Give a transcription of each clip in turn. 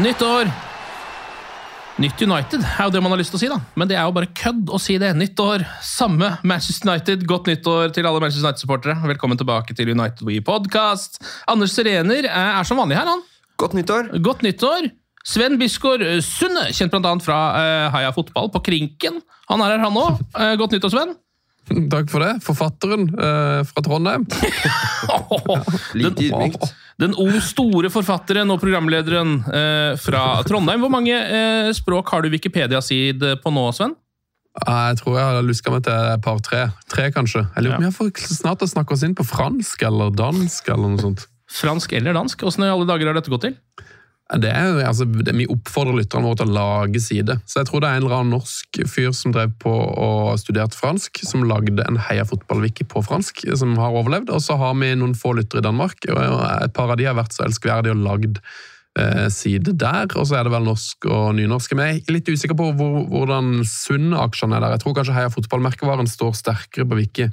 Nytt år. Nytt United er jo det man har lyst til å si, da. Men det er jo bare kødd å si det. Nytt år, samme Manchester United. Godt nyttår til alle Manchester United-supportere. Velkommen tilbake til United We Podcast. Anders Serener er, som vanlig her, han. Godt nyttår. Godt nyttår. Sven Bisgaard Sunde, kjent annet fra uh, Heia Fotball på Krinken. Han er her, han òg. godt nyttår, Sven. Takk for det. Forfatteren eh, fra Trondheim. Ydmykt. Den o store forfatteren og programlederen eh, fra Trondheim. Hvor mange eh, språk har du Wikipedia-side på nå, Sven? Ah, Jeg tror jeg har luska meg til et par-tre. Tre, kanskje. Jeg lurer på om jeg får snart å snakke oss inn på fransk eller dansk eller noe sånt. Fransk eller dansk? Åssen i alle dager har dette gått til? Det er altså, det, Vi oppfordrer lytterne våre til å lage side. Så jeg tror det er en eller annen norsk fyr som drev på og studerte fransk, som lagde en Heia fotball-wiki på fransk, som har overlevd. Og så har vi noen få lyttere i Danmark, og et par av de har vært så elskverdige og lagd side der. Og så er det vel norsk og nynorsk. Men jeg er litt usikker på hvor, hvordan Sunn-aksjene er der. Jeg tror kanskje Heia fotballmerkevaren står sterkere på wiki.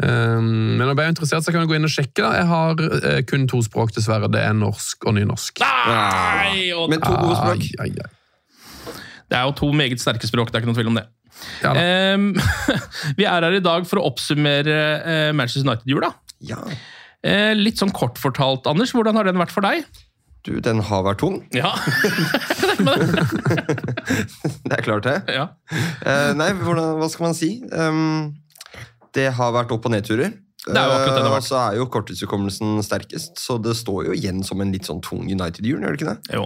Um, men om jeg er interessert, så kan jeg gå inn og sjekke. da. Jeg har eh, kun to språk, dessverre. Det er norsk og nynorsk. Nei! Og Men to gode språk. Ai, ai, ai. det er jo to meget sterke språk, det er ikke noe tvil om det. Ja, um, vi er her i dag for å oppsummere uh, Manchester United-jula. Ja. Uh, litt sånn kort fortalt, Anders, hvordan har den vært for deg? Du, den har vært tung. Ja. Det er klart, det. ja. Uh, nei, hvordan, hva skal man si? Um, det har vært opp- og nedturer. Det er jo akkurat det det har Eh, vært. Og så er jo korttidshukommelsen sterkest, så det står jo igjen som en litt sånn tung United-jul, gjør det ikke det? Jo.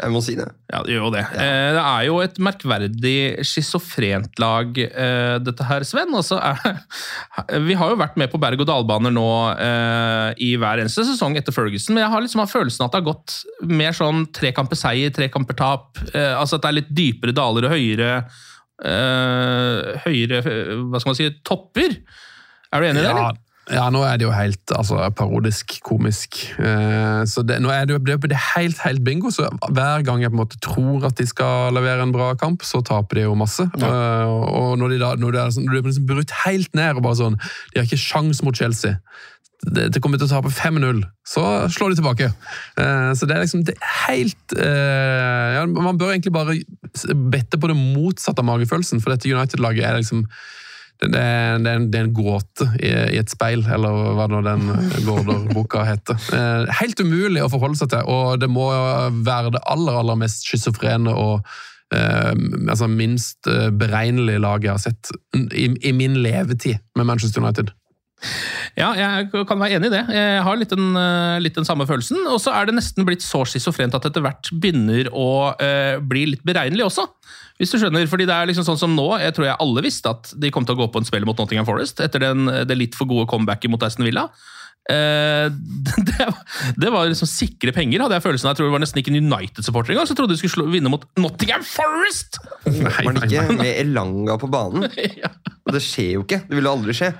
Jeg må si det. Ja, det gjør jo det. Eh, det er jo et merkverdig schizofrent lag, eh, dette her, Sven. Altså, er, vi har jo vært med på berg-og-dal-baner nå eh, i hver eneste sesong etter Ferguson, men jeg har liksom hatt følelsen at det har gått mer sånn tre kamper seier, tre kamper tap. Eh, altså at det er litt dypere daler og høyere eh, Høyere eh, hva skal man si, topper. Er du enig i det? Ja, eller? Ja, nå er det jo helt altså, parodisk komisk. Eh, så det, nå er det jo det, det er helt, helt bingo. Så hver gang jeg på en måte tror at de skal levere en bra kamp, så taper de jo masse. Eh, og når de da når de er, sånn, når de er liksom brutt helt ned og bare sånn De har ikke sjans mot Chelsea. Det, de kommer til å tape 5-0, så slår de tilbake. Eh, så det er liksom det er helt eh, ja, Man bør egentlig bare bette på det motsatte av magefølelsen, for dette United-laget er liksom det, det, er, en, det er en gåte i, i et speil, eller hva nå den Gaarder-boka heter. Eh, helt umulig å forholde seg til, og det må være det aller aller mest schizofrene og eh, altså minst eh, beregnelige laget jeg har sett i, i min levetid med Manchester United. Ja, jeg kan være enig i det. Jeg har litt den, eh, litt den samme følelsen. Og så er det nesten blitt så schizofrent at etter hvert begynner å eh, bli litt beregnelig også. Hvis du skjønner, fordi det er liksom sånn som nå, jeg tror jeg alle visste at de kom til å gå på en spill mot Nottingham Forest etter den, det litt for gode comebacket mot Aston Villa. Eh, det, det var liksom sikre penger, hadde jeg følelsen av. Jeg tror det var nesten ikke en United-supporter engang, så trodde de skulle slå, vinne mot Nottingham Forest! Var det ikke med Elanga på banen? ja. Og det skjer jo ikke. Det ville aldri skje.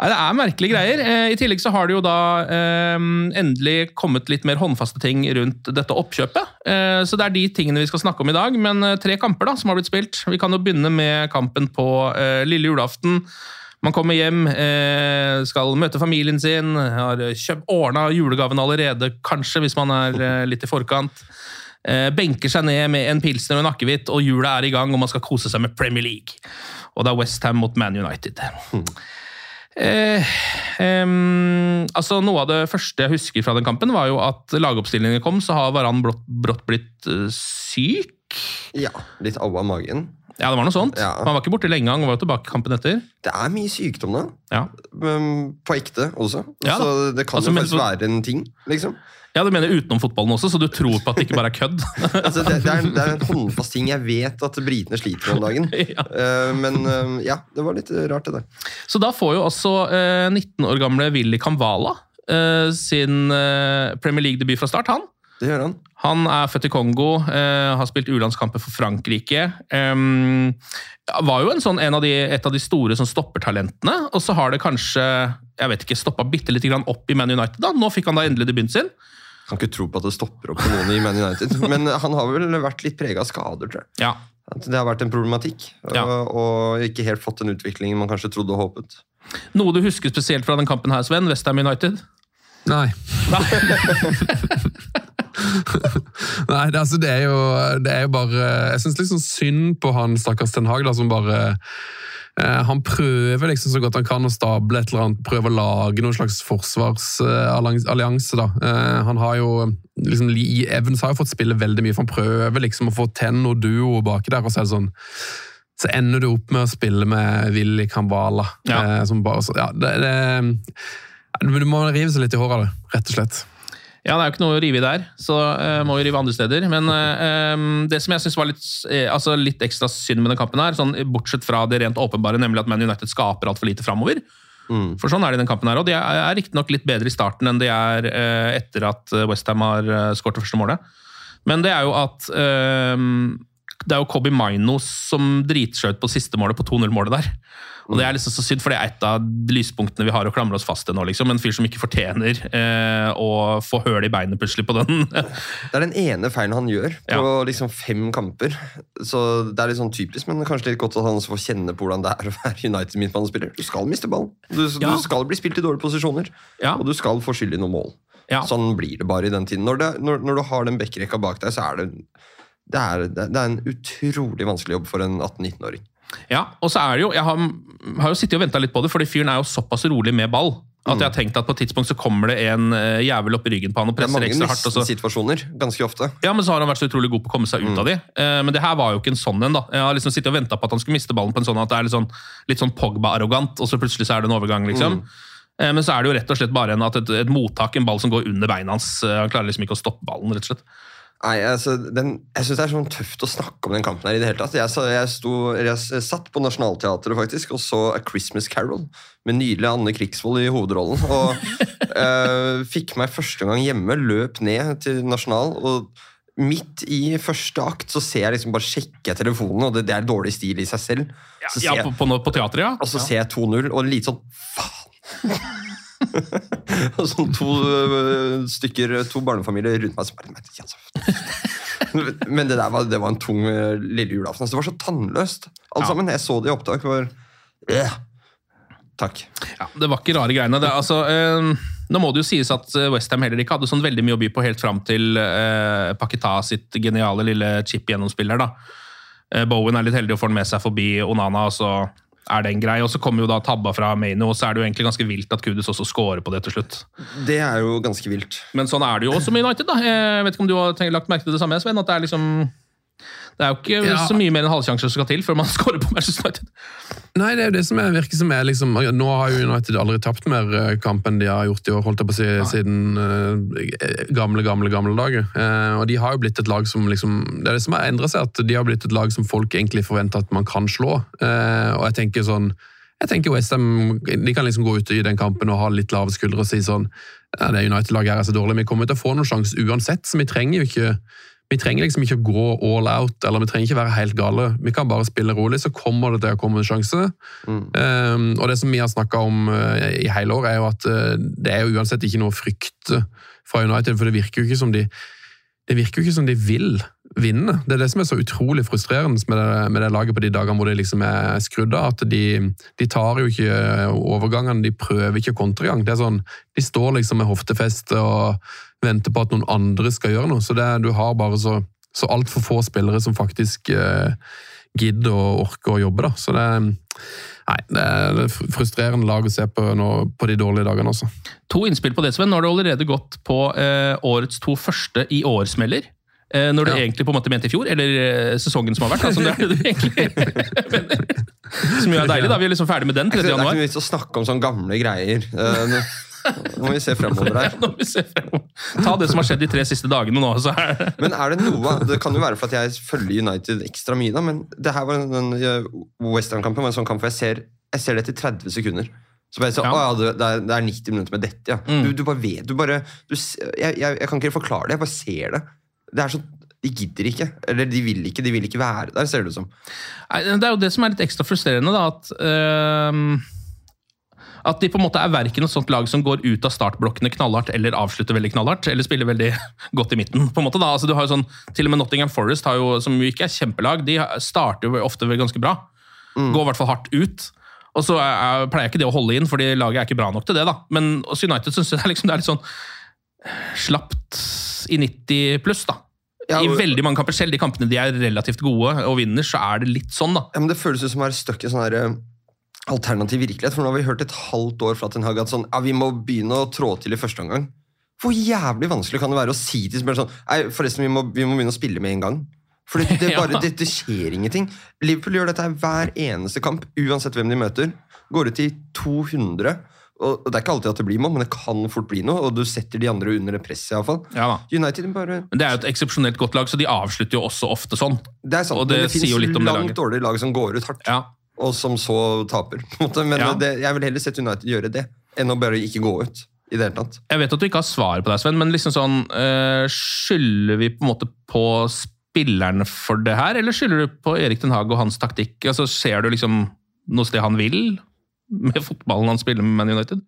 Nei, Det er merkelige greier. Eh, I tillegg så har det jo da eh, endelig kommet litt mer håndfaste ting rundt dette oppkjøpet. Eh, så det er de tingene vi skal snakke om i dag. Men tre kamper da, som har blitt spilt. Vi kan jo begynne med kampen på lille julaften. Man kommer hjem, skal møte familien sin, har ordna julegaven allerede, kanskje, hvis man er litt i forkant. Benker seg ned med en pilsner og en akevitt, og jula er i gang, og man skal kose seg med Premier League. Og det er Westham mot Man United. Eh, altså Noe av det første jeg husker fra den kampen, var jo at lagoppstillingen kom, så har Varan brått blitt eh, syk. Ja, litt au av magen. Ja, det var noe sånt. Ja. Han var ikke borte lenge, han var jo tilbake kampen etter. Det er mye sykdom da. Ja, men På ekte også. Ja så det kan Altså, jo faktisk være en ting, liksom. ja du mener utenom fotballen også, så du tror på at det ikke bare er kødd? Altså, det, det, er, det er en håndfast ting jeg vet at britene sliter med om dagen. Ja. Uh, men uh, ja, det var litt rart, det der. Så da får jo også uh, 19 år gamle Willy Kamvala eh, sin eh, Premier League-debut fra start, han. Det gjør han. Han er født i Kongo, uh, har spilt U-landskamper for Frankrike. Um, var jo en, sånn, en av de, et av de store sånn, stoppertalentene, og så har det kanskje jeg vet ikke, stoppa bitte litt grann opp i Man United. da. Nå fikk han da endelig debuten sin. Kan ikke tro på at det stopper opp på noen i Man United. Men han har vel vært litt prega av skader, tror jeg. Ja, det har vært en problematikk. Ja. Og, og ikke helt fått den utviklingen man kanskje trodde og håpet. Noe du husker spesielt fra den kampen her, Sven? Westham United? Nei. Nei, det, altså, det, er jo, det er jo bare Jeg syns liksom synd på han stakkars Ten Hag, da, som bare eh, Han prøver liksom så godt han kan å stable et eller annet, prøve å lage noen slags forsvarsallianse. da. Eh, han har jo liksom, Lee Evans har jo fått spille veldig mye, for han prøver liksom å få til noe duo baki der. og så er det sånn så ender du opp med å spille med Willy Kambala. Ja. Eh, som bare, så, ja, det, det, du må rive seg litt i håret av det, rett og slett. Ja, det er jo ikke noe å rive i der, så uh, må vi rive andre steder. Men uh, det som jeg syns var litt, uh, altså litt ekstra synd med den kampen her, sånn, bortsett fra det rent åpenbare, nemlig at Man United skaper altfor lite framover. For sånn er det i den kampen her, òg. de er, er riktignok litt bedre i starten enn de er etter at Westham har uh, skåret det første målet. Men det er jo at det er jo Kobi Maino som dritskjøt på siste målet, på 2-0-målet der. Og Det er liksom så synd, for det er et av lyspunktene vi har å klamre oss fast til nå. liksom. En fyr som ikke fortjener eh, å få høl i beinet plutselig på den. Det er den ene feilen han gjør på Ja. liksom fem kamper. Så Det er litt sånn typisk, men kanskje litt godt at han også får kjenne på hvordan det er å være United midtbanespiller. Du skal miste ballen. Du, Ja. du skal bli spilt i dårlige posisjoner, Ja. og du skal få skyld i noen mål. Ja. Sånn blir det bare i den tiden. Når, det, når, når du har den backrekka bak deg, så er det det er, det er en utrolig vanskelig jobb for en 18-19-åring. Ja, og så er det jo, Jeg har, har jo sittet og venta litt på det, fordi fyren er jo såpass rolig med ball. At jeg har tenkt at på et tidspunkt så kommer det en eh, jævel opp i ryggen på han og er presser ekstra hardt. Det er mange situasjoner, ganske ofte. Ja, men så har han vært så utrolig god på å komme seg ut av de. Eh, Men det her var jo ikke en sånn en. da. Jeg har liksom sittet og venta på at han skulle miste ballen på en sånn at det er litt sånn, litt sånn Pogba-arrogant, og så plutselig så er det en overgang, liksom. Mm. Men så er det jo rett og slett bare en, et, et mottak, en ball som går under beina hans. eh, Han klarer liksom ikke å stoppe ballen, rett og slett. Nei, altså, den, Jeg syns det er sånn tøft å snakke om den kampen her i det hele tatt. Jeg, jeg, sto, jeg satt på Nationaltheatret faktisk og så A Christmas Carol med nydelige Anne Krigsvold i hovedrollen. Og uh, fikk meg første gang hjemme, løp ned til Nasjonal. og Midt i første akt så ser jeg liksom bare sjekker telefonen, og det, det er dårlig stil i seg selv. Så ser Ja, på, på, på teatret, ja. og så ser jeg 2-0, og litt sånn faen! og sånn to øh, stykker, to barnefamilier rundt meg som bare "Men, altså." Det der var, det var en tung øh, lille julaften. Altså, det var så tannløst, alle sammen. Jeg så det i opptak. Var, øh. Takk. Ja, det var ikke rare greiene. Det, altså, eh, nå må det jo sies at Westham heller ikke hadde sånn veldig mye å by på helt fram til eh, Paketa sitt geniale lille chip-gjennomspiller. da. Eh, Bowen er litt heldig og får den med seg forbi Onana, og så er den grei. Og så kommer jo da tabba fra Maino, og så er det jo egentlig ganske vilt at Kudus også scorer på det til slutt. Det er jo ganske vilt. Men sånn er det jo også med United. da. Jeg vet ikke om du har tenkt, lagt merke til det samme, Sven? at det er liksom... Det er jo ikke Ja. så mye mer enn halvsjanser som skal til før man scorer på Manchester United. Nei, det er jo det som er, virker som er liksom Nå har jo United aldri tapt mer eh, kamp enn de har gjort i år, holdt jeg på å si, siden uh, gamle, gamle gamle dager. Uh, og de har jo blitt et lag som liksom Det er det som har endret seg, at de har blitt et lag som folk egentlig forventer at man kan slå. Uh, og jeg tenker sånn jeg tenker Westham de kan liksom gå ut i den kampen og ha litt lave skuldre og si sånn ja, det United-laget her er så dårlig, vi kommer til å få noen sjanse uansett, så vi trenger jo ikke Vi trenger liksom ikke å gå all out, eller vi trenger ikke være helt gale. Vi kan bare spille rolig, så kommer det til å komme en sjanse. Um, og det som vi har snakka om uh, i hele år, er jo at uh, det er jo uansett ikke noe frykt fra United, for det virker jo ikke som de det virker jo ikke som de vil vinne. Det er det som er så utrolig frustrerende med det, med det laget på de dagene hvor de liksom er skrudd av. At de, de, tar jo ikke overgangene, de prøver ikke kontregang. Det er sånn, de står liksom med hoftefeste og venter på at noen andre skal gjøre noe. Så det, du har bare så, så altfor få spillere som faktisk eh, gidder og orker å jobbe. da. Så det, nei, det er frustrerende lag å se på, nå, på de dårlige dagene også. To innspill på det, Sven. Nå har du allerede gått på eh, årets to første i år-smeller. Eh, når du ja. egentlig på en måte mente i fjor, eller eh, sesongen som har vært. Altså, det er det du egentlig Som jo er deilig, da. Vi er liksom ferdig med den 30. januar. Det er ikke vits å snakke om sånne gamle greier. Uh, nå må vi se fremover her. Ja, vi se fremover. Ta det som har skjedd de tre siste dagene nå. Så er men er det noe Det kan jo være for at jeg følger United ekstra mye, da, men det her var den Western-kampen var en sånn kamp hvor jeg ser, jeg ser det etter 30 sekunder. Så bare så, ja. ja det, er, det, er, 90 minutter med dette, ja. Mm. Du, du, bare vet du bare, du, jeg, jeg, jeg, kan ikke forklare det, jeg bare ser det. Det er sånn de gidder ikke. Eller de vil ikke. De vil ikke være der, ser det ut som. Det er jo det som er litt ekstra frustrerende, da. At øh, at de på en måte er verken et sånt lag som går ut av startblokkene knallhardt eller avslutter veldig knallhardt, eller spiller veldig godt i midten. på en måte da. Altså, du har jo sånn, Til og med Nottingham Forest, har jo, som jo ikke er kjempelag, de starter jo ofte ganske bra. Mm. Går i hvert fall hardt ut. Og så er, er, pleier ikke det å holde inn, fordi laget er ikke bra nok til det. da. Men hos United syns jeg liksom, det er litt sånn slapt i 90 pluss, da. Ja, og, I veldig mange kamper, selv de kampene de er relativt gode og vinner, så er det litt sånn, da. Ja, men Det føles ut som å være stuck i sånn herre alternativ virkelighet. For nå har vi hørt et halvt år fra Ten Hag at sånn, ja, vi må begynne å trå til i første omgang. Hvor jævlig vanskelig kan det være å si til spillerne sånn Nei, forresten, vi må, vi må, begynne å spille med en gang. For det, det, bare, det, det, skjer ingenting. Liverpool gjør dette hver eneste kamp, uansett hvem de møter. Går ut i 200. Og Det er ikke alltid at det blir mål, men det kan fort bli noe. Og du setter de andre under presset. i hvert fall. Ja, United bare... Men Det er jo et eksepsjonelt godt lag, så de avslutter jo også ofte sånn. Det er sant, og det, men det finnes langt dårligere lag som går ut hardt. Ja og som så taper. på en måte. Men ja. det, jeg vil heller sett United gjøre det, enn å bare ikke gå ut. i det hele tatt. Jeg vet at du ikke har svar på det, Sven, men liksom sånn, øh, skylder vi på en måte på spillerne for det her, eller skylder du på Erik Den Haag og hans taktikk? Altså, Ser du liksom noe sted han vil med fotballen han spiller med Man United?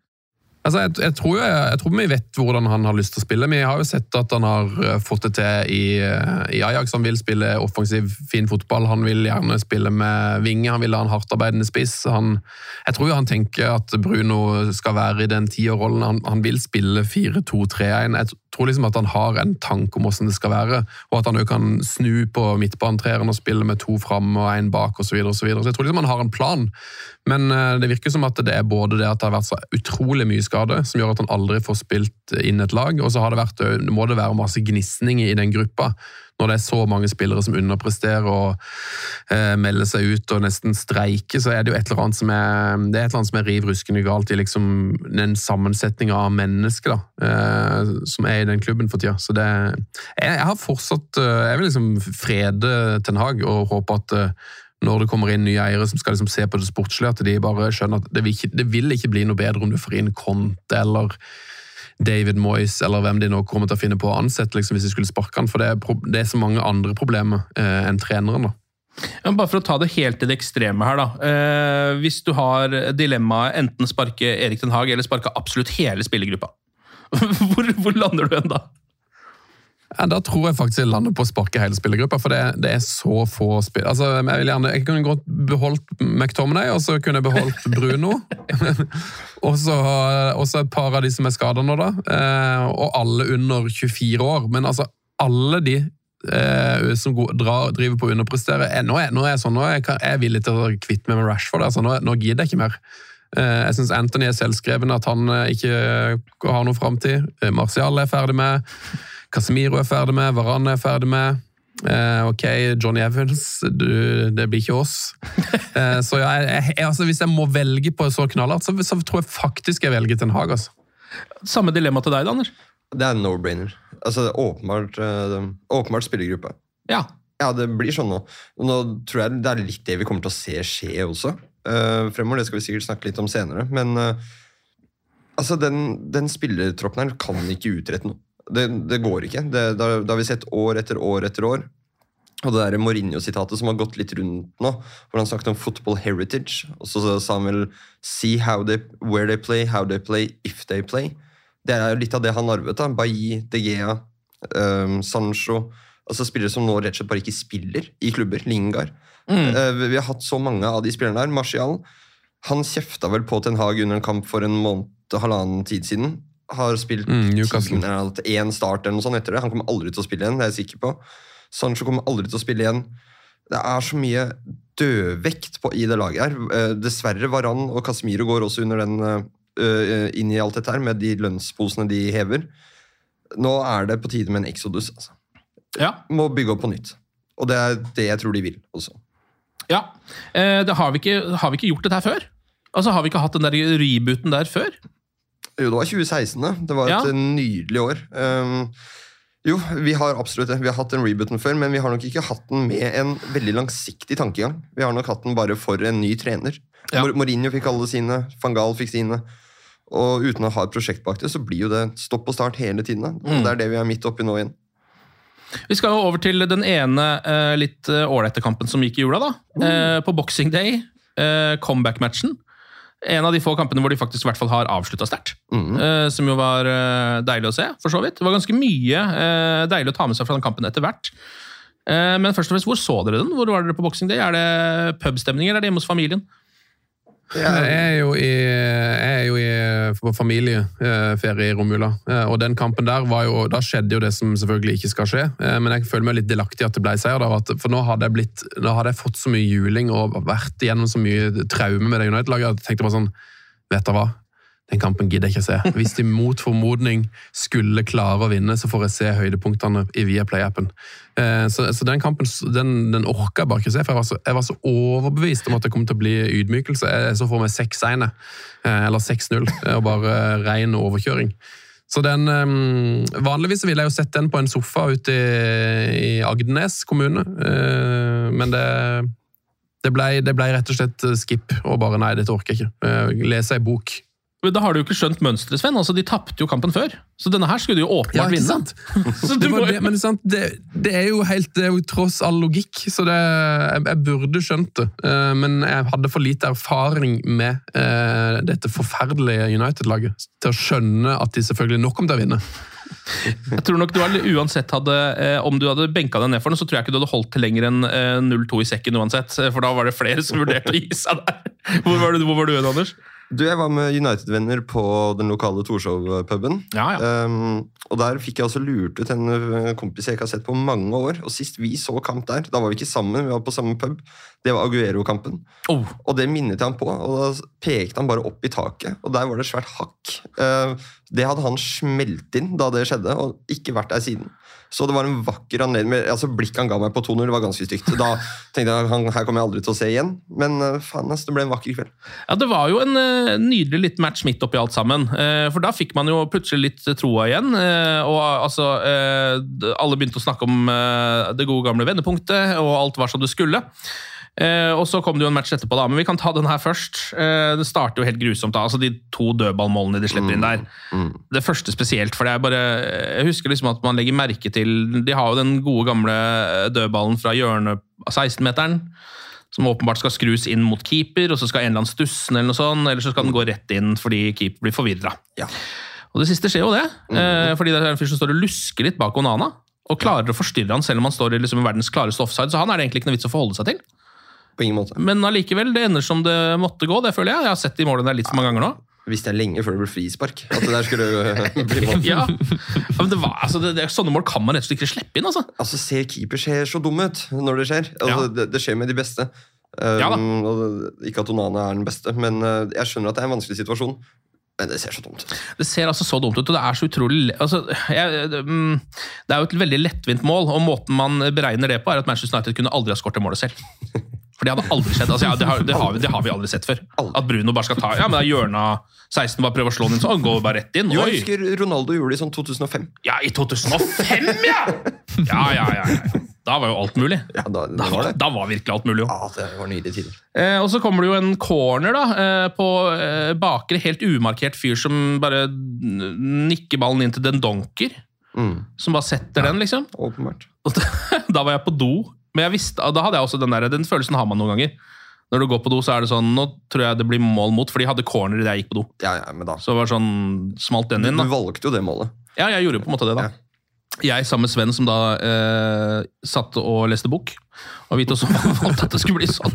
Altså, jeg, jeg, tror, jeg, jeg, tror, vi vet hvordan han har lyst til å spille. Vi har jo sett at han har eh, fått det til i, eh, i Ajax. Han vil spille offensiv, fin fotball. Han vil gjerne spille med vinge. Han vil ha en hardtarbeidende spiss. Han, jeg tror han tenker at Bruno skal være i den tierrollen. Han, han vil spille 4-2-3-1. Jeg tror liksom at han har en tanke om hvordan det skal være, og at han òg kan snu på midtbanetreeren og spille med to fram og én bak osv. Så, videre, og så, videre. så jeg tror liksom han har en plan. Men eh, det virker som at det er både det at det har vært så utrolig mye skade, som gjør at han aldri får spilt inn et lag, og så må det være masse gnisninger i den gruppa når det er så mange spillere som underpresterer og eh, melder seg ut og nesten streiker, så er det jo et eller annet som er, det er et eller annet som er riv ruskende galt i liksom den sammensetninga av mennesker da, eh, som er i den klubben for tida. Så det, jeg, jeg har fortsatt eh, Jeg vil liksom frede Ten Hag og håpe at eh, når det kommer inn nye eiere som skal liksom se på det sportslige, at de bare skjønner at det vil, ikke, det vil ikke bli noe bedre om du får inn Conte eller David Moyes eller hvem de nå kommer til å finne på å ansette liksom, hvis de skulle sparke han, for det er, det er så mange andre problemer eh, enn treneren. da. Ja, bare for å ta det helt til det ekstreme her, da. Eh, hvis du har dilemmaet enten sparke Erik Den Haag eller sparke absolutt hele spillergruppa, hvor, hvor lander du hen da? Ja, Da tror jeg faktisk jeg lander på å sparke hele spillergruppa, for det, det, er så få spill. Altså, Jeg vil gjerne, jeg kunne godt beholdt McTominay, og så kunne jeg beholdt Bruno. og så et par av de som er skada nå, da. Eh, og alle under 24 år. Men altså, alle de eh, som drar, driver på å underprestere eh, Nå er, nå er jeg sånn, nå er jeg, jeg villig til å kvitte meg med Rashford. Altså, nå, nå gidder jeg ikke mer. Eh, jeg syns Anthony er selvskreven, at han eh, ikke har noe framtid. Martial er ferdig med. Casemiro er ferdig med, Varan er ferdig med. Eh, ok, Johnny Evans, du, det blir ikke oss. Eh, så ja, jeg, jeg, altså, hvis jeg må velge på så knallhardt, så, så, tror jeg faktisk jeg velger Ten Hag. Altså. Samme dilemma til deg, da, Anders? Det er no-brainer. Altså, åpenbart, uh, åpenbart spillergruppe. Ja. ja, det blir sånn nå. Nå tror jeg det er litt det vi kommer til å se skje også. Uh, fremover, Det skal vi sikkert snakke litt om senere. Men uh, altså, den, den spillertroppen her kan ikke utrette noe. Det, det går ikke. Det, det, det har vi sett år etter år etter år. Og det der Mourinho-sitatet som har gått litt rundt nå, hvor han snakket om football heritage, og så sa han vel See how they, where they play, how they play, if they play. Det er jo litt av det han arvet. da. Bailly, De Gea, um, Sancho altså Spillere som nå rett og slett bare ikke spiller i klubber. Lingard. Mm. vi- vi har hatt så mange av de spillerne der. Martial han kjefta vel på Ten Hag under en kamp for en måned, halvannen tid siden. Har spilt Mm, én start eller noe sånt etter det. Han kommer aldri til å spille igjen, det er jeg sikker på. Sancho kommer aldri til å spille igjen. Det er så mye dødvekt på, i det laget her. Eh, Dessverre, Varan og Casemiro går også under den eh, eh, inn i alt dette her, med de lønnsposene de hever. Nå er det på tide med en exodus. Altså. Ja. Må bygge opp på nytt. Og det er det jeg tror de vil også. Ja. Eh, det har, vi ikke, har vi ikke gjort dette her før? Altså, Har vi ikke hatt den der rebooten der før? Jo, det var 2016, da. Det var et Ja. nydelig år. Um, jo, vi har absolutt det. Vi har hatt den rebooten før, men vi har nok ikke hatt den med en veldig langsiktig tankegang. Vi har nok hatt den bare for en ny trener. Ja. Mourinho fikk alle sine, van Gaal fikk sine. Og uten å ha et prosjekt bak det, så blir jo det stopp og start hele tiden. Mm. Det er det vi er midt oppi nå igjen. Vi skal jo over til den ene eh, litt eh, ålreite kampen som gikk i jula. da. Eh, på Boxing Day, comeback-matchen. En av de få kampene hvor de faktisk i hvert fall har avslutta sterkt. Mhm. Uh, som jo var uh, deilig å se, for så vidt. Det var ganske mye uh, deilig å ta med seg fra den kampen etter hvert. Men først og fremst, hvor så dere den? Hvor var dere på Boxing Day? Er det pubstemning, eller er det hjemme hos familien? Jeg er jo i, jeg er jo i familieferie i romjula, eh, og den kampen der var jo, da skjedde jo det som selvfølgelig ikke skal skje, eh, men jeg føler meg litt delaktig at det ble seier der, for nå hadde jeg blitt, nå hadde jeg fått så mye juling og vært igjennom så mye traume med det United-laget, jeg tenkte bare sånn, vet du hva? Den kampen gidder jeg ikke se. Hvis de mot formodning skulle klare å vinne, så får jeg se høydepunktene i Viaplay-appen. Eh, Så, så den kampen den, den orka jeg bare ikke se, for jeg var, så, jeg var så overbevist om at det kom til å bli ydmykelse. Jeg så for meg 6-1, eh, eller 6-0, eh, og bare ren overkjøring. Så den, eh, Vanligvis ville jeg jo sett den på en sofa ute i, i Agdenes kommune, men det, det, ble, det ble rett og slett skip, og bare nei, dette orker jeg ikke. Lese ei bok. Da har du jo ikke skjønt mønsteret, Sven. Altså, de tapte jo kampen før. Så denne her skulle de jo åpenbart ja, vinne. sant? Det, må, det, men sant, det, det er jo helt, det er jo tross all logikk, så det, jeg, jeg burde skjønt det. Uh, Men jeg hadde for lite erfaring med uh, dette forferdelige United-laget til å skjønne at de selvfølgelig nok kom til å vinne. Jeg tror nok du hadde, uansett hadde, eh, Om du hadde benka deg ned for den, så tror jeg ikke du hadde holdt til lenger enn eh, 0-2 i sekken uansett. For da var det flere som vurderte å gi seg der. Hvor var, du, hvor var du, Anders? Du, Jeg var med United-venner på den lokale Torshov-puben. Ja, ja. Um, og Der fikk jeg også lurt ut en uh, kompis jeg ikke har sett på mange år. Og Sist vi så kamp der, da var vi ikke sammen, vi var på samme pub. Det var Aguero-kampen. Oh, Og det minnet jeg han på, og da pekte han bare opp i taket, og der var det svært hakk. Uh, det hadde han smelt inn da det skjedde, og ikke vært der siden. Så det var en vakker anledning. Altså, Blikket han ga meg på 2-0 var ganske stygt. Da tenkte jeg han, her kommer jeg aldri til å se igjen. Men uh, faen, altså, det ble en vakker kveld. Ja, Det var jo en uh, nydelig liten match midt oppi alt sammen. Uh, for da fikk man jo plutselig litt troa igjen. Uh, og altså eh, Alle begynte å snakke om eh, det gode gamle vendepunktet, og alt var som det skulle. Eh, og så kom det jo en match etterpå, da, men vi kan ta den her først. Eh, det starter jo helt grusomt. da, altså De to dødballmålene de slipper inn der. Det første spesielt, for det er bare Jeg husker liksom at man legger merke til De har jo den gode gamle eh, dødballen fra hjørnet av 16-meteren. Som åpenbart skal skrus inn mot keeper, og så skal en eller annen stusse den, eller noe sånt, eller så skal den gå rett inn fordi keeper blir forvirra. Ja. Og det siste skjer jo det, eh, fordi det er en fyr som står og lusker litt bak Onana. Og klarer å forstyrre han selv om han står i liksom verdens klareste offside, så han er det egentlig ikke noe vits å forholde seg til. På ingen måte. Men allikevel, det ender som det måtte gå, det føler jeg. Jeg har sett de målene der litt for mange ganger nå. Visste jeg lenge før det ble frispark. At det der skulle bli mål. Ja, men det var, altså, det, det, Sånne mål kan man rett og slett ikke slippe inn. altså. Altså, ser keeper ser så dum ut når det skjer. Altså, Ja. det, det skjer med de beste. Um, Ja ikke at Onana er den beste, men uh, jeg skjønner at det er en vanskelig situasjon. Men det ser så dumt ut. Det ser altså så dumt ut, og det er så utrolig altså, jeg, det, mm, det er jo et veldig lettvint mål, og måten man beregner det på, er at Manchester United kunne aldri ha skåret det målet selv. For det hadde aldri skjedd. Altså, ja, det, har, det, har vi, det har vi aldri sett før. At Bruno bare skal ta Ja, men det er hjørnet 16, bare prøver å slå den inn så han går bare rett inn. Oi. jeg husker Ronaldo gjorde det i sånn 2005. Ja, i 2005, ja! Ja, ja, ja. ja. Da var jo alt mulig. Ja, da, det Da var da var virkelig alt mulig, jo. Ja, det var nydelige tider. Eh, og så kommer det jo en corner da, eh, på eh, bakre, helt umarkert fyr som bare nikker ballen inn til Den Donker. Mm. Som bare setter den, liksom. Åpenbart. Da, da var jeg på do, men jeg visste, da hadde jeg også den der, den følelsen har man noen ganger. Når du går på do, så er det sånn Nå tror jeg det blir mål mot, for de hadde corner idet jeg gikk på do. Ja, ja, men da. Så det var sånn, smalt den inn. Da. du valgte jo det målet. Ja, jeg gjorde jo på en måte det, da. Jeg sammen med Sven, som da eh, satt og leste bok. Og vi også valgte at det skulle bli sånn.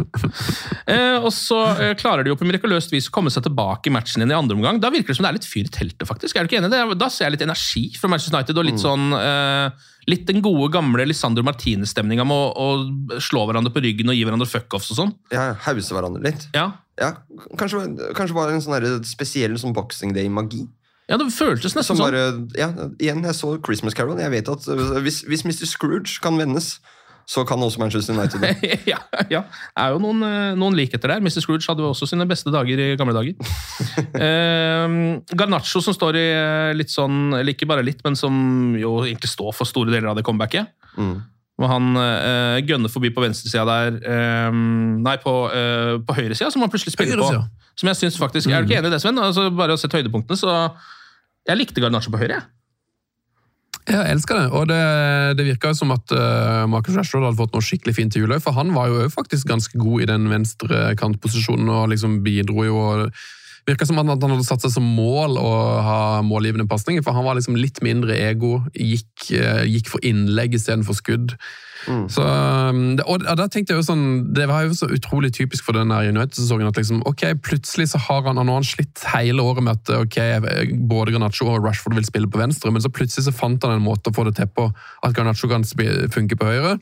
Eh, og så eh, klarer de jo på mirakuløst vis å komme seg tilbake i matchen igjen i andre omgang. Da virker det som det er litt fyr i teltet, faktisk. Er du ikke enig? i Det? Da ser jeg litt energi fra Manchester United, og litt sånn eh, Litt den gode, gamle Lisandro Martinez-stemninga med å, å slå hverandre på ryggen og gi hverandre fuckoffs og sånn. Ja, Hause hverandre litt. Ja. Ja, kanskje, kanskje bare en sånn spesiell sånn Boxing Day-magi. Ja, det føltes nesten Som sånn. bare, ja, igjen, jeg så Christmas Carol. Jeg vet at hvis, hvis Mr. Scrooge kan vendes, så kan også Manchester United det. ja, ja. Det er jo noen, eh, noen likheter der. Mr. Scrooge hadde jo også sine beste dager i gamle dager. eh, Garnaccio som står i eh, litt sånn, eller ikke bare litt, men som jo egentlig står for store deler av det comebacket. Mm. Og han eh, gønner forbi på venstresida der eh, Nei, på, eh, på høyresida, som han plutselig spiller Høyresida. på. Som jeg synes faktisk, Er du ikke enig i det, Sven? Altså, bare å sette høydepunktene, så Jeg likte Garnaccio på høyre. jeg. Jeg elsker det, og det, det virka som at uh, Marcus Rashford hadde fått noe skikkelig fint til jul for han var jo faktisk ganske god i den venstre kantposisjonen og liksom bidro jo og Virka som at han hadde satt seg som mål å ha målgivende pasninger, for han var liksom litt mindre ego, gikk, uh, gikk for innlegg istedenfor skudd. Så, um, og og da tenkte jeg jo sånn, Det var jo så utrolig typisk for den United-sesongen at liksom, ok, plutselig så har han, nå har han slitt hele året med at ok, både Garnaccio og Rashford vil spille på venstre, men så plutselig så fant han en måte å få det til på at Garnaccio kan funke på høyre.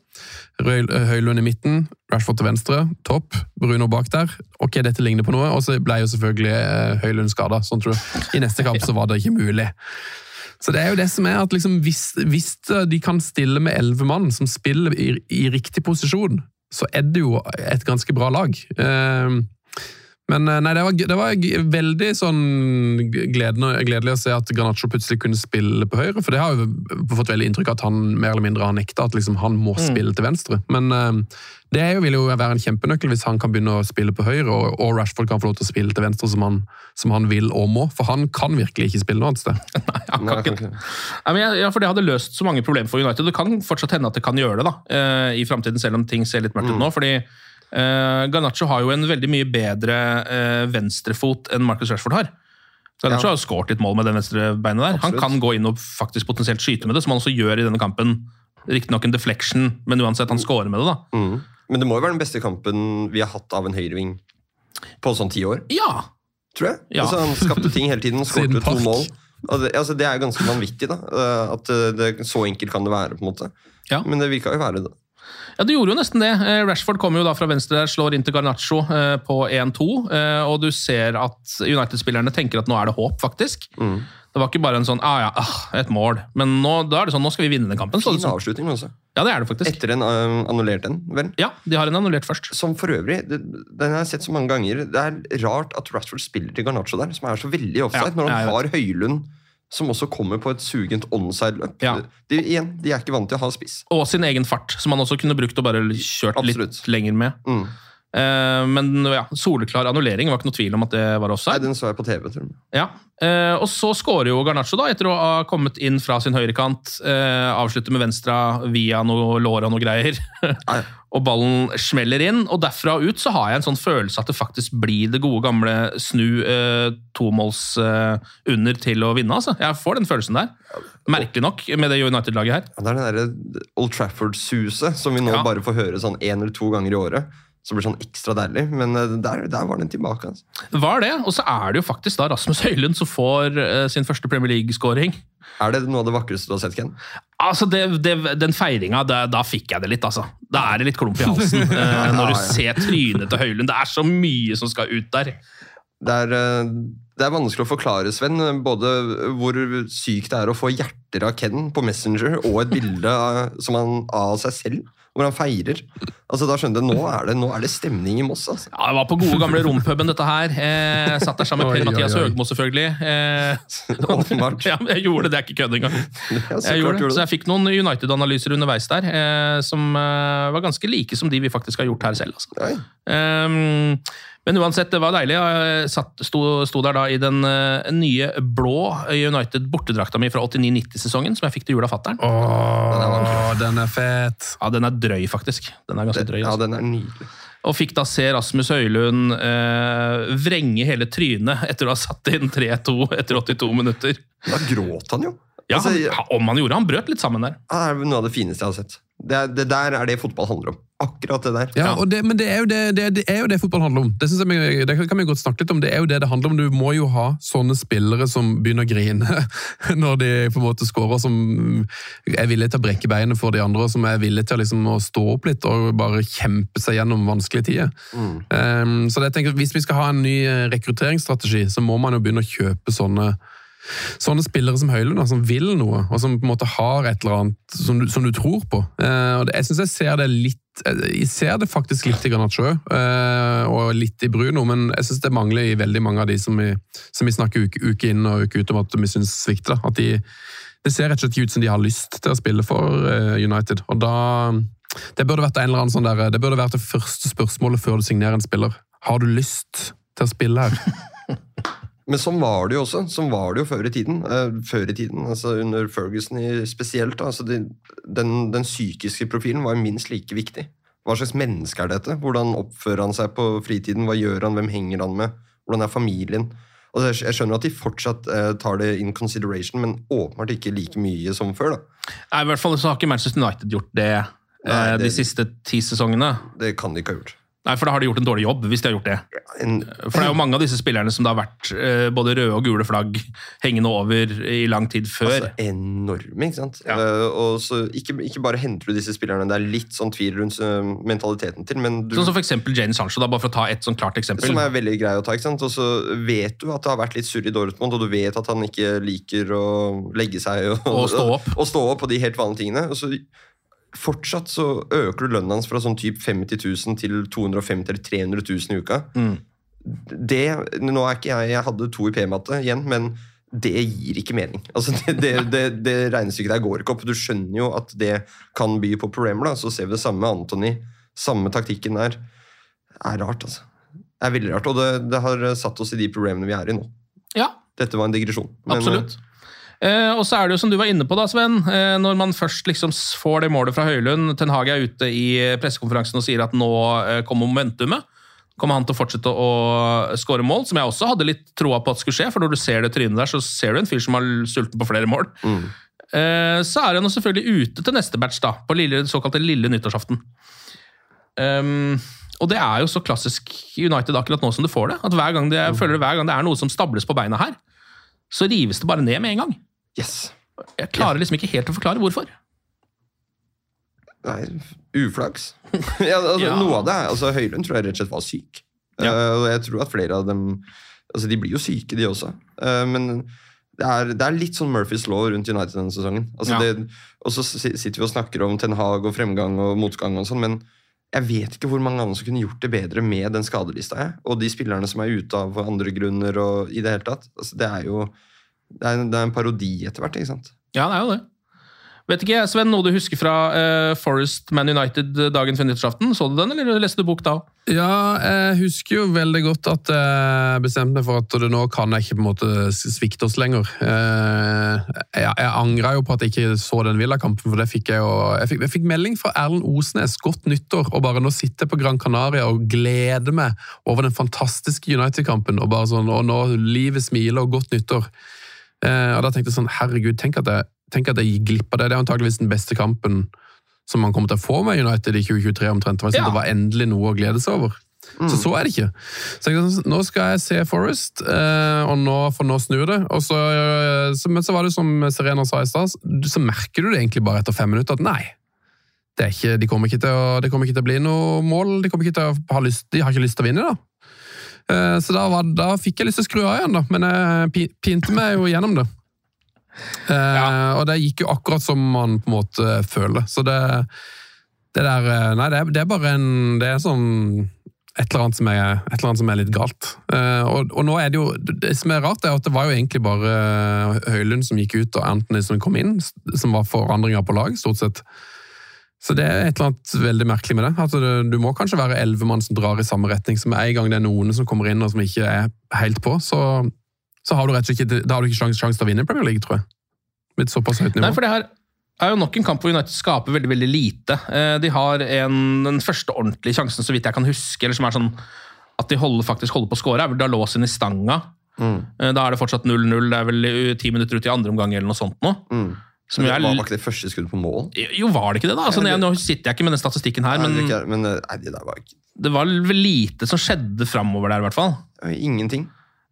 Høylund i midten, Rashford til venstre, topp. Bruno bak der. Ok, dette ligner på noe. Og så ble jo selvfølgelig eh, Høylund skada. Sånn tror jeg. I neste kamp så var det ikke mulig. Så det er jo det som er at liksom, hvis, hvis de kan stille med elleve mann som spiller i, i riktig posisjon, så er det jo et ganske bra lag. Eh, men eh, nei, det var, det var veldig sånn gledende, gledelig å se at Granacho plutselig kunne spille på høyre, for det har jo fått veldig inntrykk av at han mer eller mindre har nekta at liksom, han må spille til venstre. Men uh, det er jo, vil jo være en kjempenøkkel hvis han kan begynne å spille på høyre, og, og Rashford kan få lov til å spille til venstre som han, som han vil og må, for han kan virkelig ikke spille noe annet sted. Nei, han kan ikke- ikke. Nei, men jeg, ja, for Det hadde løst så mange problemer for United. Det kan fortsatt hende at det kan gjøre det da, uh, i framtiden, selv om ting ser litt mørkt ut nå. fordi eh, Garnaccio har jo en veldig mye bedre uh, venstrefot enn Marcus Rashford har. Garnaccio Ja. har skåret litt mål med det venstre beinet der. Han kan gå inn og faktisk potensielt skyte med det, som han også gjør i denne kampen. Riktignok en deflection, men uansett, han skårer med det. da. Mm. Men det må jo være den beste kampen vi har hatt av en høyreving på sånn ti år, Ja! tror jeg. Ja. Altså, han skapte ting hele tiden, skåret skårte to mål. Altså, det er jo ganske vanvittig, da. eh, At det, så enkelt kan det være, på en måte. Ja. Men det virka jo være det. Ja, det gjorde jo nesten det. Eh, Rashford kommer jo da fra venstre der, slår inn til Garnaccio eh, på 1-2. eh, Og du ser at United-spillerne tenker at nå er det håp, faktisk. Mm. Det var ikke bare en sånn ah, ja, ah, et mål. Men nå, da er det sånn, nå skal vi vinne den kampen. Fin sånn. avslutning også. Ja, det er det faktisk. Etter en uh, annullert en, vel. Ja, de har en annullert først. Som for øvrig, det, den har jeg sett så mange ganger. Det er rart at Rashford spiller til Garnaccio der, som er så veldig offside, Ja, når han har Høylund som også kommer på et sugent onside-løp. Ja. De, igjen, de er ikke vant til å ha spiss. Og sin egen fart, som han også kunne brukt og bare kjørt Absolutt. litt lenger med. Mm. Uh, men ja, soleklar annullering, var ikke noe tvil om at det var Nei, den så jeg på TV. Tror jeg. Ja, Uh, Og så skårer jo Garnaccio, da, etter å ha kommet inn fra sin høyrekant. Uh, avslutter med venstre via noe lår og noe greier. Og ballen smeller inn. Og derfra og ut så har jeg en sånn følelse at det faktisk blir det gode gamle snu eh, tomåls eh, under til å vinne. altså. Jeg får den følelsen der. Merkelig nok med det United-laget her. Ja, Det er det der Old Trafford-suset som vi nå Ja. bare får høre sånn én eller to ganger i året. Så blir det sånn ekstra deilig. Men eh, der, der var den tilbake. Altså. Var det, og så er det jo faktisk da Rasmus Høylund som får eh, sin første Premier League-skåring. Er det noe av det vakreste du har sett, Ken? Altså, det, det, Den feiringa, da fikk jeg det litt, altså. Da er det litt klump i halsen eh, når du ser trynet til Høylund. Det er så mye som skal ut der. Det er, eh, det er vanskelig å forklare, Sven, både hvor sykt det er å få hjerter av Ken på Messenger, og et bilde av, som han, av seg selv, hvor han feirer. Altså, da skjønner jeg, Nå er det, nå er det stemning i Moss. altså. Ja, Jeg var på gode gamle rompuben, dette her. Eh, satt der sammen med Per-Mathias. Høgmo, selvfølgelig. Eh, Åpenbart. ja, jeg gjorde det, det er ikke kødd engang. Ja, så Jeg gjorde det. Så jeg fikk noen United-analyser underveis der, eh, som eh, var ganske like som de vi faktisk har gjort her selv. Altså. Um, Men uansett, det var deilig. Jeg satt, sto, sto der da i den eh, nye blå United bortedrakta mi fra 89-90-sesongen, som jeg fikk til jul av fatter'n. Åh, den er fet! Ja, den er drøy, faktisk. Den er ganske drøy. Ja, Altså. den er nydelig. Og fikk da se Rasmus Høylund eh, vrenge hele trynet etter å ha satt inn 3-2 etter 82 minutter. Da gråt han jo. Ja, Altså, han, Om han gjorde Han brøt litt sammen der. Det er noe av det fineste jeg har sett. Det, det der er det fotball handler om. Akkurat det der. Ja, og det, men det er, jo det, det, det er jo det fotball handler om. Det, jeg, det kan vi godt snakke litt om. Det er jo det det handler om. Du må jo ha sånne spillere som begynner å grine når de på en måte scorer, som er villige til å brekke beinet for de andre, og som er villige til å, liksom, å stå opp litt og bare kjempe seg gjennom vanskelige tider. Um, så det, jeg tenker, Hvis vi skal ha en ny eh, rekrutteringsstrategi, så må man jo begynne å kjøpe sånne Sånne spillere som Høylund, som vil noe, og som på en måte har et eller annet som du, som du tror på. Eh, og det, jeg syns jeg ser det litt eh, Jeg ser det faktisk litt i Garnaccio eh, og litt i Bruno, men jeg syns det mangler i veldig mange av de som vi, som vi snakker uke, uke inn og uke ut om at vi syns svikter. At de, det ser rett og slett ut som de har lyst til å spille for eh, United. og da det burde vært en eller annen sånn der, det burde vært det første spørsmålet før du signerer en spiller. Har du lyst til å spille her? Men sånn var det jo også. Sånn var det jo før i tiden. Eh, før i tiden, altså Under Ferguson spesielt. altså de, den, den psykiske profilen var minst like viktig. Hva slags menneske er dette? Hvordan oppfører han seg på fritiden? Hva gjør han? Hvem henger han med? Hvordan er familien? Altså, jeg, jeg skjønner at de fortsatt eh, tar det in consideration, men åpenbart ikke like mye som før. da. Nei, I hvert fall så har ikke Manchester United gjort det, eh, Nei, det- de siste ti sesongene. Det kan de ikke ha gjort. Nei, for da har de gjort en dårlig jobb, hvis de har gjort det. For det er jo mange av disse spillerne som det har vært eh, både røde og gule flagg hengende over i lang tid før. altså, enorme, ikke sant? Eh, og så ikke, ikke bare henter du disse spillerne, det er litt sånn tvil rundt uh, mentaliteten til, men du Sånn som for eksempel Jane Sancho, da, bare for å ta et sånn klart eksempel. Som er veldig grei å ta. ikke sant? Og så vet du at det har vært litt surr i Dortmund, og du vet at han ikke liker å legge seg og, Og stå opp. og, stå opp på de helt vanlige tingene. Og så fortsatt så øker du lønnen hans fra sånn typ 50 000 til 250 eller 300 000 i uka. Mm. Det, nå er ikke jeg Jeg hadde to i P-matte igjen, men det gir ikke mening. Altså, det, det, det, det regnestykket der går ikke opp. Du skjønner jo at det kan by på problemer. da, Så ser vi det samme med Antony. Samme taktikken der. Det er rart, altså. Det er veldig rart, og det, det har satt oss i de problemene vi er i nå. Ja, Dette var en digresjon. men, absolutt. Eh, og så er det jo som du var inne på, da, Sven. Eh, når man først liksom får det målet fra Høylund Ten Hag er ute i pressekonferansen og sier at nå eh, kommer momentumet. Kommer han til å fortsette å skåre mål, som jeg også hadde litt troa på at skulle skje. For når du ser det trynet der, så ser du en fyr som har sulten på flere mål. Mm. Eh, så er han jo selvfølgelig ute til neste batch, da, på lille, såkalte lille nyttårsaften. Um, og det er jo så klassisk United akkurat nå som du får det. At hver gang det, jeg føler hver gang det er noe som stables på beina her, så rives det bare ned med en gang. Yes. Jeg klarer liksom ikke helt å forklare hvorfor. Nei, uflaks. ja, altså, Ja. Noe av det er, altså Høylund tror jeg rett og slett var syk. Ja. Uh, og jeg tror at flere av dem altså De blir jo syke, de også. Uh, men det er, det er litt sånn Murphys law rundt United denne sesongen. Altså Ja. det, og så sitter vi og snakker om Ten Hag og fremgang og motgang, og sånn, men jeg vet ikke hvor mange andre som kunne gjort det bedre med den skadelista. Jeg. Og de spillerne som er ute av andre grunner. og i Det hele tatt. Altså, det er jo det er, det er en parodi etter hvert. ikke sant? Ja, det er jo det. Vet ikke, Sven, noe du husker fra uh, Forest Man United dagen før nyttårsaften? Så du den, eller leste du bok da? Ja, jeg husker jo veldig godt at jeg bestemte meg for at det nå kan jeg ikke på en måte svikte oss lenger. Eh, Jeg, jeg angra jo på at jeg ikke så den Villa-kampen, for det fikk jeg jo Jeg fikk, jeg fikk melding fra Erlend Osnes, godt nyttår, og bare nå sitter jeg på Gran Canaria og gleder meg over den fantastiske United-kampen, og bare sånn, og nå livet smiler og godt nyttår. Eh, Og da tenkte jeg sånn, herregud, tenk at jeg, tenk at jeg gikk glipp av det. Det er antakeligvis den beste kampen som man kommer til å få med United i 2023 omtrent. Det var, Ja. det var endelig noe å glede seg over. Så så er det ikke. Så jeg, sånn, nå skal jeg se Forest, eh, og nå, for nå snur det. Og så, eh, men så var det som Serena sa i stad, så merker du det egentlig bare etter fem minutter at nei. Det ikke, de, kommer å, de, kommer ikke til å bli noe mål. De, kommer ikke til å ha lyst, de har ikke lyst til å vinne, da. Eh, Så da, var, da fikk jeg lyst til å skru av igjen, da. Men jeg pinte meg jo gjennom det. Ja. Og det gikk jo akkurat som man på en måte føler. Så det, det der eh, Nei, det det er bare en Det er sånn et eller annet som er, et eller annet som er litt galt. Eh, og, og nå er det jo Det som er rart, er at det var jo egentlig bare Høylund som gikk ut, og Anthony som kom inn, som var forandringer på lag, stort sett. Så det er et eller annet veldig merkelig med det. Altså, det du må kanskje være elleve mann som drar i samme retning. Så med en gang det er noen som kommer inn og som ikke er helt på, så, så har du rett og slett ikke, da har du ikke sjanse sjans til å vinne i Premier League, tror jeg. Med et såpass høyt nivå. Nei, for det her er jo nok en kamp hvor United skaper veldig veldig lite. Eh, De har en, den første ordentlige sjansen, så vidt jeg kan huske, eller som er sånn at de holder, faktisk holder på å score, er vel Dalot sin i stanga. Mm. Eh, Da er det fortsatt 0-0, det er vel ti minutter ut i andre omgang eller noe sånt nå. Mm. Som Men det var, var ikke det første skuddet på mål? Jo, var det ikke det, da? Altså, Ja, Nå sitter jeg ikke med den statistikken her, Nei, men det ikke- men eh, nei, det der var ikke det var vel lite som skjedde framover der, i hvert fall. ingenting.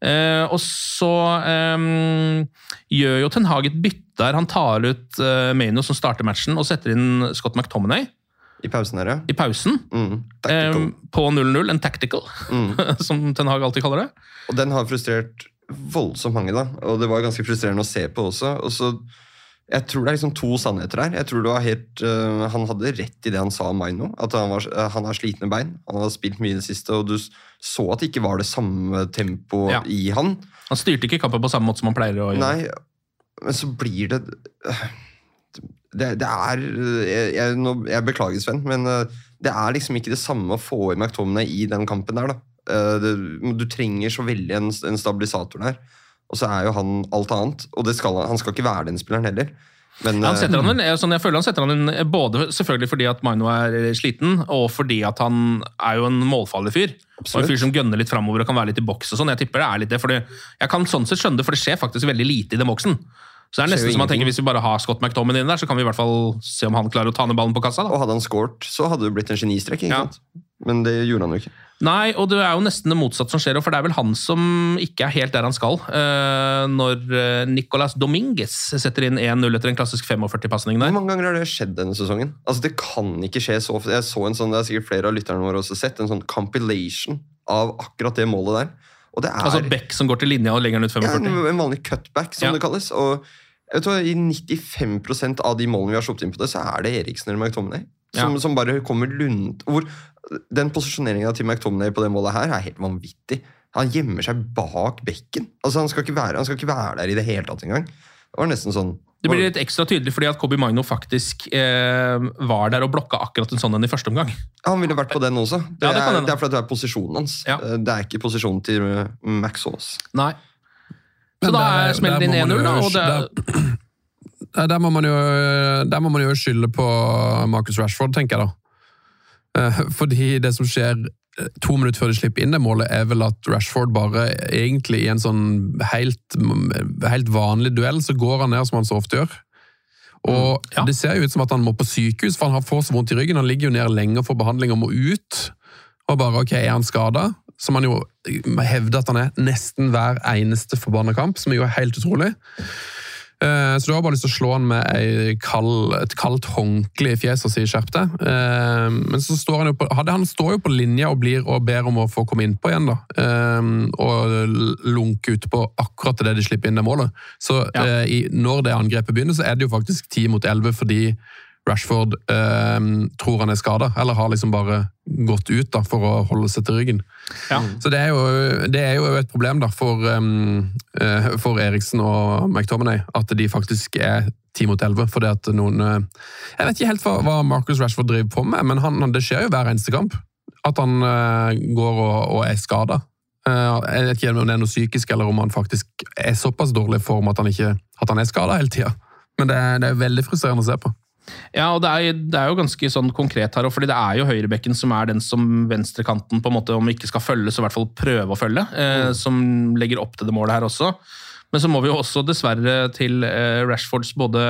Eh, og så eh, gjør jo Ten Hag et bytte der. Han tar ut eh, Maino, som starter matchen, og setter inn Scott McTominay I pausen her, ja. i pausen. Mm. eh, på 0-0, en tactical, Mm. som Ten Hag alltid kaller det. Og den har frustrert voldsomt mange, da. Og det var ganske frustrerende å se på også. Og så, jeg tror det er liksom to sannheter her. Jeg tror det var helt, uh, Han hadde rett i det han sa om Maino. At han, var, uh, han har slitne bein. Han har spilt mye i det siste, og du så at det ikke var det samme tempoet Ja. i han. Han styrte ikke kampen på samme måte som han pleier å gjøre. Nei, men så blir det Det, det er jeg, jeg, nå, jeg beklager, Sven, men det er liksom ikke det samme å få i McTominay i den kampen der, da. Det, du trenger så veldig en, en stabilisator der. Og så er jo han alt annet. Og det skal, han skal ikke være den spilleren heller. Men, Han eh, setter han vel, eh, sånn jeg føler han setter han inn, eh, både selvfølgelig fordi at Maino er sliten, og fordi at han er jo en målfarlig fyr. Og en fyr som gønner litt framover og kan være litt i boks og sånn. Jeg tipper det er litt det, fordi jeg kan sånn sett skjønne det, for det skjer faktisk veldig lite i den boksen. Så det er nesten som man tenker. Hvis vi bare har Scott McTominay inne der, så kan vi i hvert fall se om han klarer å ta ned ballen på kassa. da. og hadde han scoret, så hadde det blitt en genistrek. ikke Ja. sant? Men det gjorde han jo ikke. Nei, og det er jo nesten det motsatte som skjer, for det er vel han som ikke er helt der han skal. eh, når eh, Nicolas Dominguez setter inn 1-0 etter en klassisk 45-pasning der. Hvor mange ganger har det skjedd denne sesongen? Altså Det kan ikke skje så ofte. Jeg så en sånn, Det er sikkert flere av lytterne våre også sett, en sånn compilation av akkurat det målet der. Er Altså Beck som går til linja og legger den ut 45. Ja, en vanlig cutback, som Ja. det kalles. Og jeg hva, I 95% av de målene vi har sluppet inn på det, så er det Eriksen eller McTominay. Som, Ja. som bare kommer lunt... Hvor, den posisjoneringa til McTominay på det målet her er helt vanvittig. Han gjemmer seg bak bekken. Altså Han skal ikke være, han skal ikke være der i det hele tatt engang. Det var nesten sånn Det blir litt ekstra tydelig fordi at Kobi Magno faktisk eh, var der og blokka akkurat en sånn en i første omgang. Han ville vært på den også. Det, Ja, det er, det er fordi det er posisjonen hans. Ja. Eh, Det er ikke posisjonen til Max Aas. Nei. Så Men da der- er- smeller det inn må man 1-0, da, og det er der- må man jo, der må man jo skylde på Marcus Rashford, tenker jeg da. Eh, Fordi det som skjer eh, to minutter før de slipper inn det målet, er vel at Rashford bare egentlig i en sånn helt, helt vanlig duell, så går han ned som han så ofte gjør. Og Mm, ja. det ser jo ut som at han må på sykehus, for han har får så vondt i ryggen. Han ligger jo nede lenge for behandling og må ut. Og bare, ok, er han skada? Som han jo hevder at han er nesten hver eneste forbanna kamp, som er jo helt utrolig. Eh, Så du har bare lyst til å slå han med kald, et kaldt håndkle i fjeset og si 'skjerp deg'. Eh, Men så står han jo på, han står jo på linja og, blir, og ber om å få komme innpå igjen, da. Eh, Og lunke ut på akkurat det de slipper inn det målet. Så Ja. i, når det angrepet begynner, så er det jo faktisk 10 mot 11 fordi Rashford eh, tror han er skada, eller har liksom bare gått ut da, for å holde seg til ryggen. Ja. Så det er, jo, det er jo et problem da, for, um, for Eriksen og McTominay, at de faktisk er 10 mot 11. fordi at noen... eh, Jeg vet ikke helt hva, hva Marcus Rashford driver på med, men han, det skjer jo hver eneste kamp. At han uh, går og, og er skada. jeg vet ikke om det er noe psykisk, eller om han faktisk er såpass dårlig form at han, ikke, at han er skada hele tida. Men det, det er veldig frustrerende å se på. Ja, og det er, det er jo ganske sånn konkret her, og fordi det er jo høyrebekken som er den som venstrekanten på en måte, om ikke skal følge, så i hvert fall prøve å følge, eh, som legger opp til det målet her også. Men så må vi jo også dessverre til eh, Rashfords både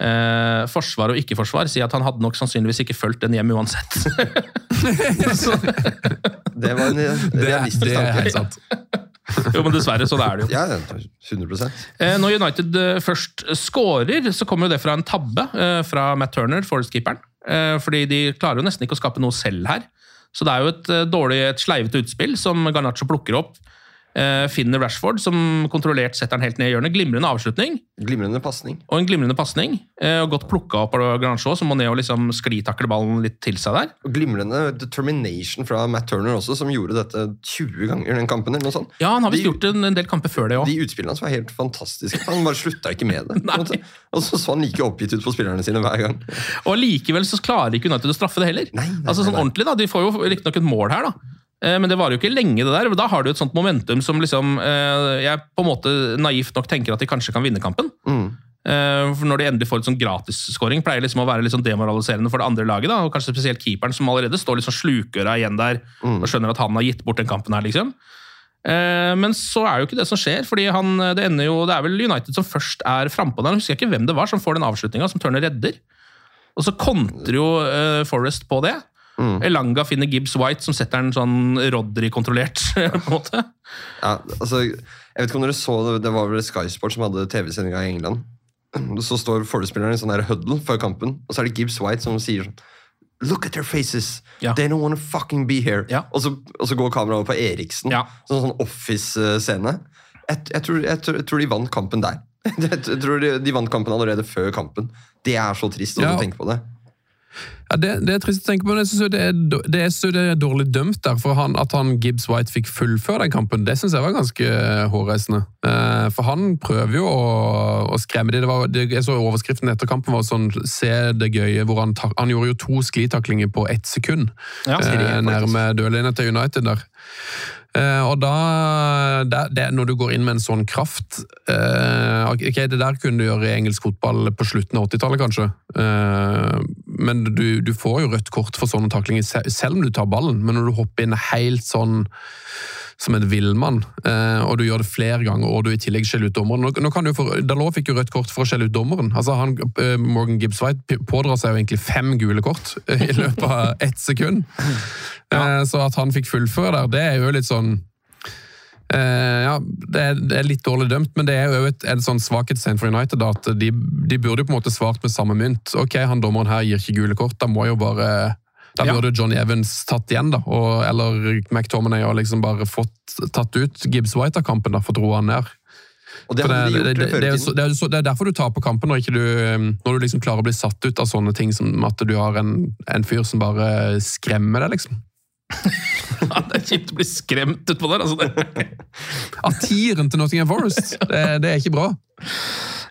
eh, forsvar og ikke-forsvar si at han hadde nok sannsynligvis ikke fulgt den hjem uansett. Det var en Det, realistisk det er tanke. jo, men dessverre, så det er det jo. Ja, 100 Eh, Når United eh, først scorer, så kommer det fra en tabbe eh, fra Matt Turner, Forest-keeperen. Fordi de klarer jo nesten ikke å skape noe selv her. Så det er jo et dårlig, et sleivete utspill som Garnaccio plukker opp. Eh, finner Rashford, som kontrollert setter han helt ned i hjørnet. Glimrende avslutning Glimrende pasning. og en glimrende pasning. Eh, godt plukka opp av Granchot, som må ned og liksom sklitakle ballen litt til seg der. Og glimrende determination fra Matt Turner også, som gjorde dette 20 ganger den kampen. eller noe sånt. Ja, han har visst gjort en, en del kamper før det òg. De utspillene hans var helt fantastiske. Han bare slutta ikke med det. Og så så han like oppgitt ut på spillerne sine hver gang. Og likevel så klarer ikke United å straffe det heller. Nei, nei, altså sånn nei. ordentlig da, De får jo riktignok et mål her, da. Eh, Men det varer jo ikke lenge, det der. Da har du et sånt momentum som liksom eh, jeg på en måte naivt nok tenker at de kanskje kan vinne kampen. Mm. Eh, For Når de endelig får et sånn gratisskåring, pleier liksom å være litt sånn demoraliserende for det andre laget. da, og Kanskje spesielt keeperen, som allerede står litt sånn slukøra igjen der Mm. og skjønner at han har gitt bort den kampen her, liksom. Men så er jo ikke det som skjer, fordi han, det ender jo, det er vel United som først er frampå der. Jeg husker ikke hvem det var som får den avslutninga, som Turner redder. Og så kontrer jo Forrest på det. Mm. Elanga finner Gibbs White, som setter den sånn Rodry-kontrollert. på en måte. Ja, altså, jeg vet ikke om dere så det, det var vel Sky Sport som hadde TV-sendinga i England. Så står forespilleren i sånn der huddle før kampen, og så er det Gibbs White som sier sånn Look at their faces! Ja. They don't wanna fucking be here! Ja. Og, så, og så går kameraet over på Eriksen. Ja. Sånn, sånn Office-scene. Jeg, jeg, tror, jeg, tror, jeg tror de vant kampen der. Jeg tror de, de vant kampen allerede før kampen. Det er så trist å Ja. tenke på det. Ja, det, det er trist å tenke på, men jeg synes det er, det er, det er dårlig dømt der. For han, at han Gibbs White fikk fullføre den kampen, det syns jeg var ganske hårreisende. Eh, for han prøver jo å, å skremme de. Det var, jeg så overskriften etter kampen var sånn Se det gøye, hvor han, han gjorde jo to sklitaklinger på ett sekund. Ja, eh, nærme dørlinja til United der. Eh, og da, det, det, Når du går inn med en sånn kraft eh, ok, Det der kunne du gjøre i engelsk fotball på slutten av 80-tallet, kanskje. Eh, men du, du får jo rødt kort for sånne taklinger, selv om du tar ballen. Men når du hopper inn helt sånn som en villmann, eh, og du gjør det flere ganger, og du i tillegg skjeller ut dommeren. Nå, kan du for, Dalot fikk jo rødt kort for å skjelle ut dommeren. Altså han, eh, Morgan Gibbs White p- pådrar seg jo egentlig fem gule kort eh, i løpet av ett sekund. Eh, Så at han fikk fullføre der, det er jo litt sånn Uh, ja, det er, det er litt dårlig dømt, men det er jo et, et sånn svakhetstegn for United. at de, de burde jo på en måte svart med samme mynt. Ok, han dommeren her gir ikke gule kort, da må jo bare Ja. burde Johnny Evans tatt igjen, da. Og, eller McTominay har liksom bare fått tatt ut Gibbs White av kampen, da, fått roa han ned. Det de det, det, er så- det, er er derfor du taper kampen, når, du, um, når du liksom klarer å bli satt ut av sånne ting som at du har en, en fyr som bare skremmer deg, liksom. Ja, det er kjipt å bli skremt utpå der. altså det. Av tieren til Nottingham Forest! Det, det er ikke bra.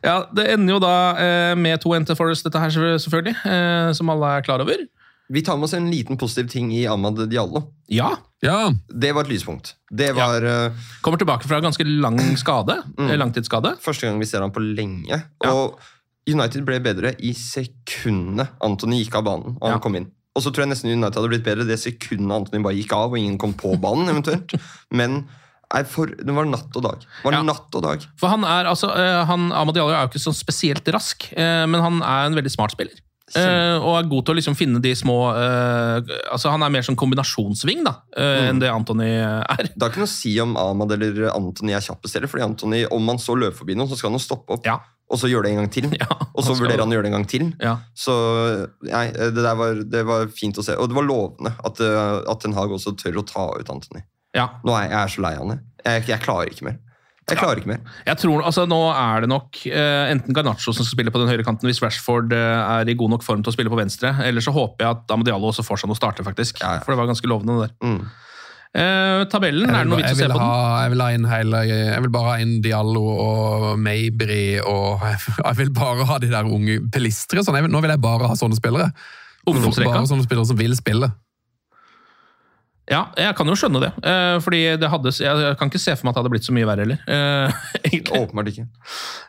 Ja, Det ender jo da eh, med to Enter Forest, dette her selvfølgelig, eh, som alle er klar over. Vi tar med oss en liten positiv ting i Ahmad Diallo. Ja, Ja, Det var et lyspunkt. Det var ja. Kommer tilbake fra ganske lang skade. Mm. Langtidsskade. første gang vi ser ham på lenge. Ja. Og United ble bedre i sekundene Anthony gikk av banen og han Ja. kom inn. Og så tror jeg nesten United hadde blitt bedre det sekundet Anthony bare gikk av og ingen kom på banen. eventuelt. Men nei, for, det var natt og dag. Det var Ja. natt og dag. For han er altså, eh, han, Amad Diallo er jo ikke sånn spesielt rask, eh, men han er en veldig smart spiller. Eh, og er god til å liksom finne de små uh, altså Han er mer sånn kombinasjonsving da, mm. enn det Anthony er. Det har ikke noe å si om Ahmad eller Anthony er kjappest heller, fordi Anthony, om man så løper forbi noen, så skal han jo stoppe opp, Ja. og så gjøre det en gang til. Ja, og så vurderer han å gjøre det en gang til. Ja. Så nei, det der var, det var fint å se. Og det var lovende at, eh, at Ten Hag også tør å ta ut Anthony. Ja. Nå er jeg, jeg er så lei av ham. Jeg, jeg klarer ikke mer. Jeg klarer ikke mer. Jeg tror, altså Nå er det nok uh, enten Garnaccio som skal spille på den høyre kanten hvis Rashford uh, er i god nok form til å spille på venstre. Eller så håper jeg at Amadiallo også får seg noe starte faktisk. Ja, ja. For det var ganske lovende, det der. Mm. Uh, tabellen, er det noe vits å se på på den? jeg vil ha inn hele Jeg vil bare ha inn Diallo og Mabry og Jeg vil bare ha de der unge pilistre. Sånn. Nå vil jeg bare ha sånne spillere. Bare sånne spillere som vil spille. Ja, jeg kan jo skjønne det. Uh, fordi det hadde, jeg, kan ikke se for meg at det hadde blitt så mye verre heller. Uh. Åpenbart ikke.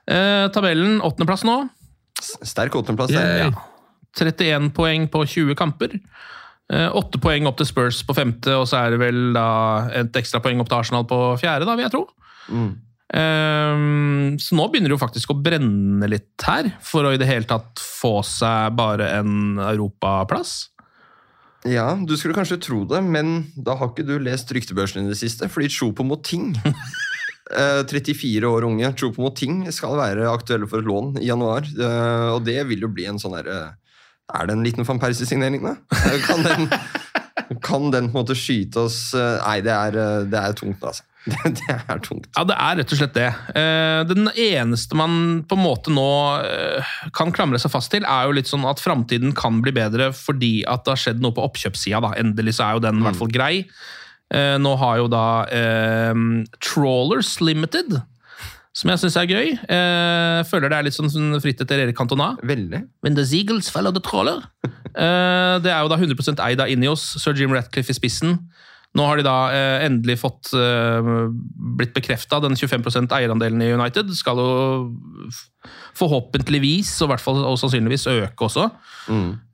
Uh, tabellen, åttendeplass nå. Sterk åttendeplass. Yeah. Ja. 31 poeng på 20 kamper. Eh, Åtte poeng opp til Spurs på femte, og så er det vel da et ekstra poeng opp til Arsenal på fjerde, da, vil jeg tro. Mm. Eh, så nå begynner det jo faktisk å brenne litt her, for å i det hele tatt få seg bare en europaplass. Ja, du skulle kanskje tro det, men da har ikke du lest ryktebørsen i det siste, fordi Choupo-Moting eh, 34 år unge Chopo Moting skal være aktuelle for et lån i januar. eh, Og det vil jo bli en sånn derre Er det en liten van Persie-signering, da? Eh, Kan den, kan den på en måte skyte oss eh, Nei, det er, eh, det er tungt, altså. Det er tungt. Ja, det er rett og slett det. Eh, Den eneste man på en måte nå eh, kan klamre seg fast til, er jo litt sånn at framtiden kan bli bedre fordi at det har skjedd noe på oppkjøpssida. da. Endelig så er jo den i hvert fall grei. Eh, Nå har jo da eh, Trawlers Limited, som jeg syns er gøy. Eh, føler det er litt sånn, sånn fritt etter Erik Cantona. Veldig. When the Seagulls follow the trawler. Eh, det er jo da 100 eid av Inios, sir Jim Ratcliffe i spissen. Nå har de da eh, endelig fått eh, blitt bekrefta. Den 25% eierandelen i United skal jo forhåpentligvis, og i hvert fall og sannsynligvis, øke også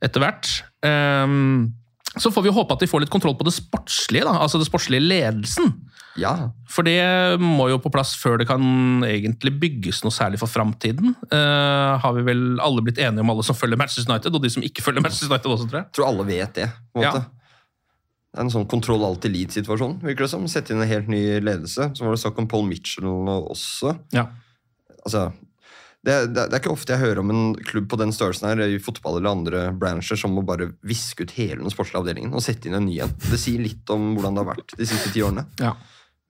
etter hvert. Um, så får vi håpe at de får litt kontroll på det sportslige, da, altså det sportslige ledelsen. Ja. For det må jo på plass før det kan egentlig bygges noe særlig for framtiden. Uh, har vi vel alle blitt enige om, alle som følger Manchester United, og de som ikke følger Manchester United også, tror jeg. Tror alle vet det. på en måte. Det er en sånn kontroll alt elite-situasjon. virker det som. Sette inn en helt ny ledelse. Så var det snakk om Paul Mitchell også. Ja. Altså, det, det, det er ikke ofte jeg hører om en klubb på den størrelsen her i fotball eller andre brancher som må bare viske ut hele den sportslige avdelingen og sette inn en ny en. Det sier litt om hvordan det har vært de siste ti årene. Ja.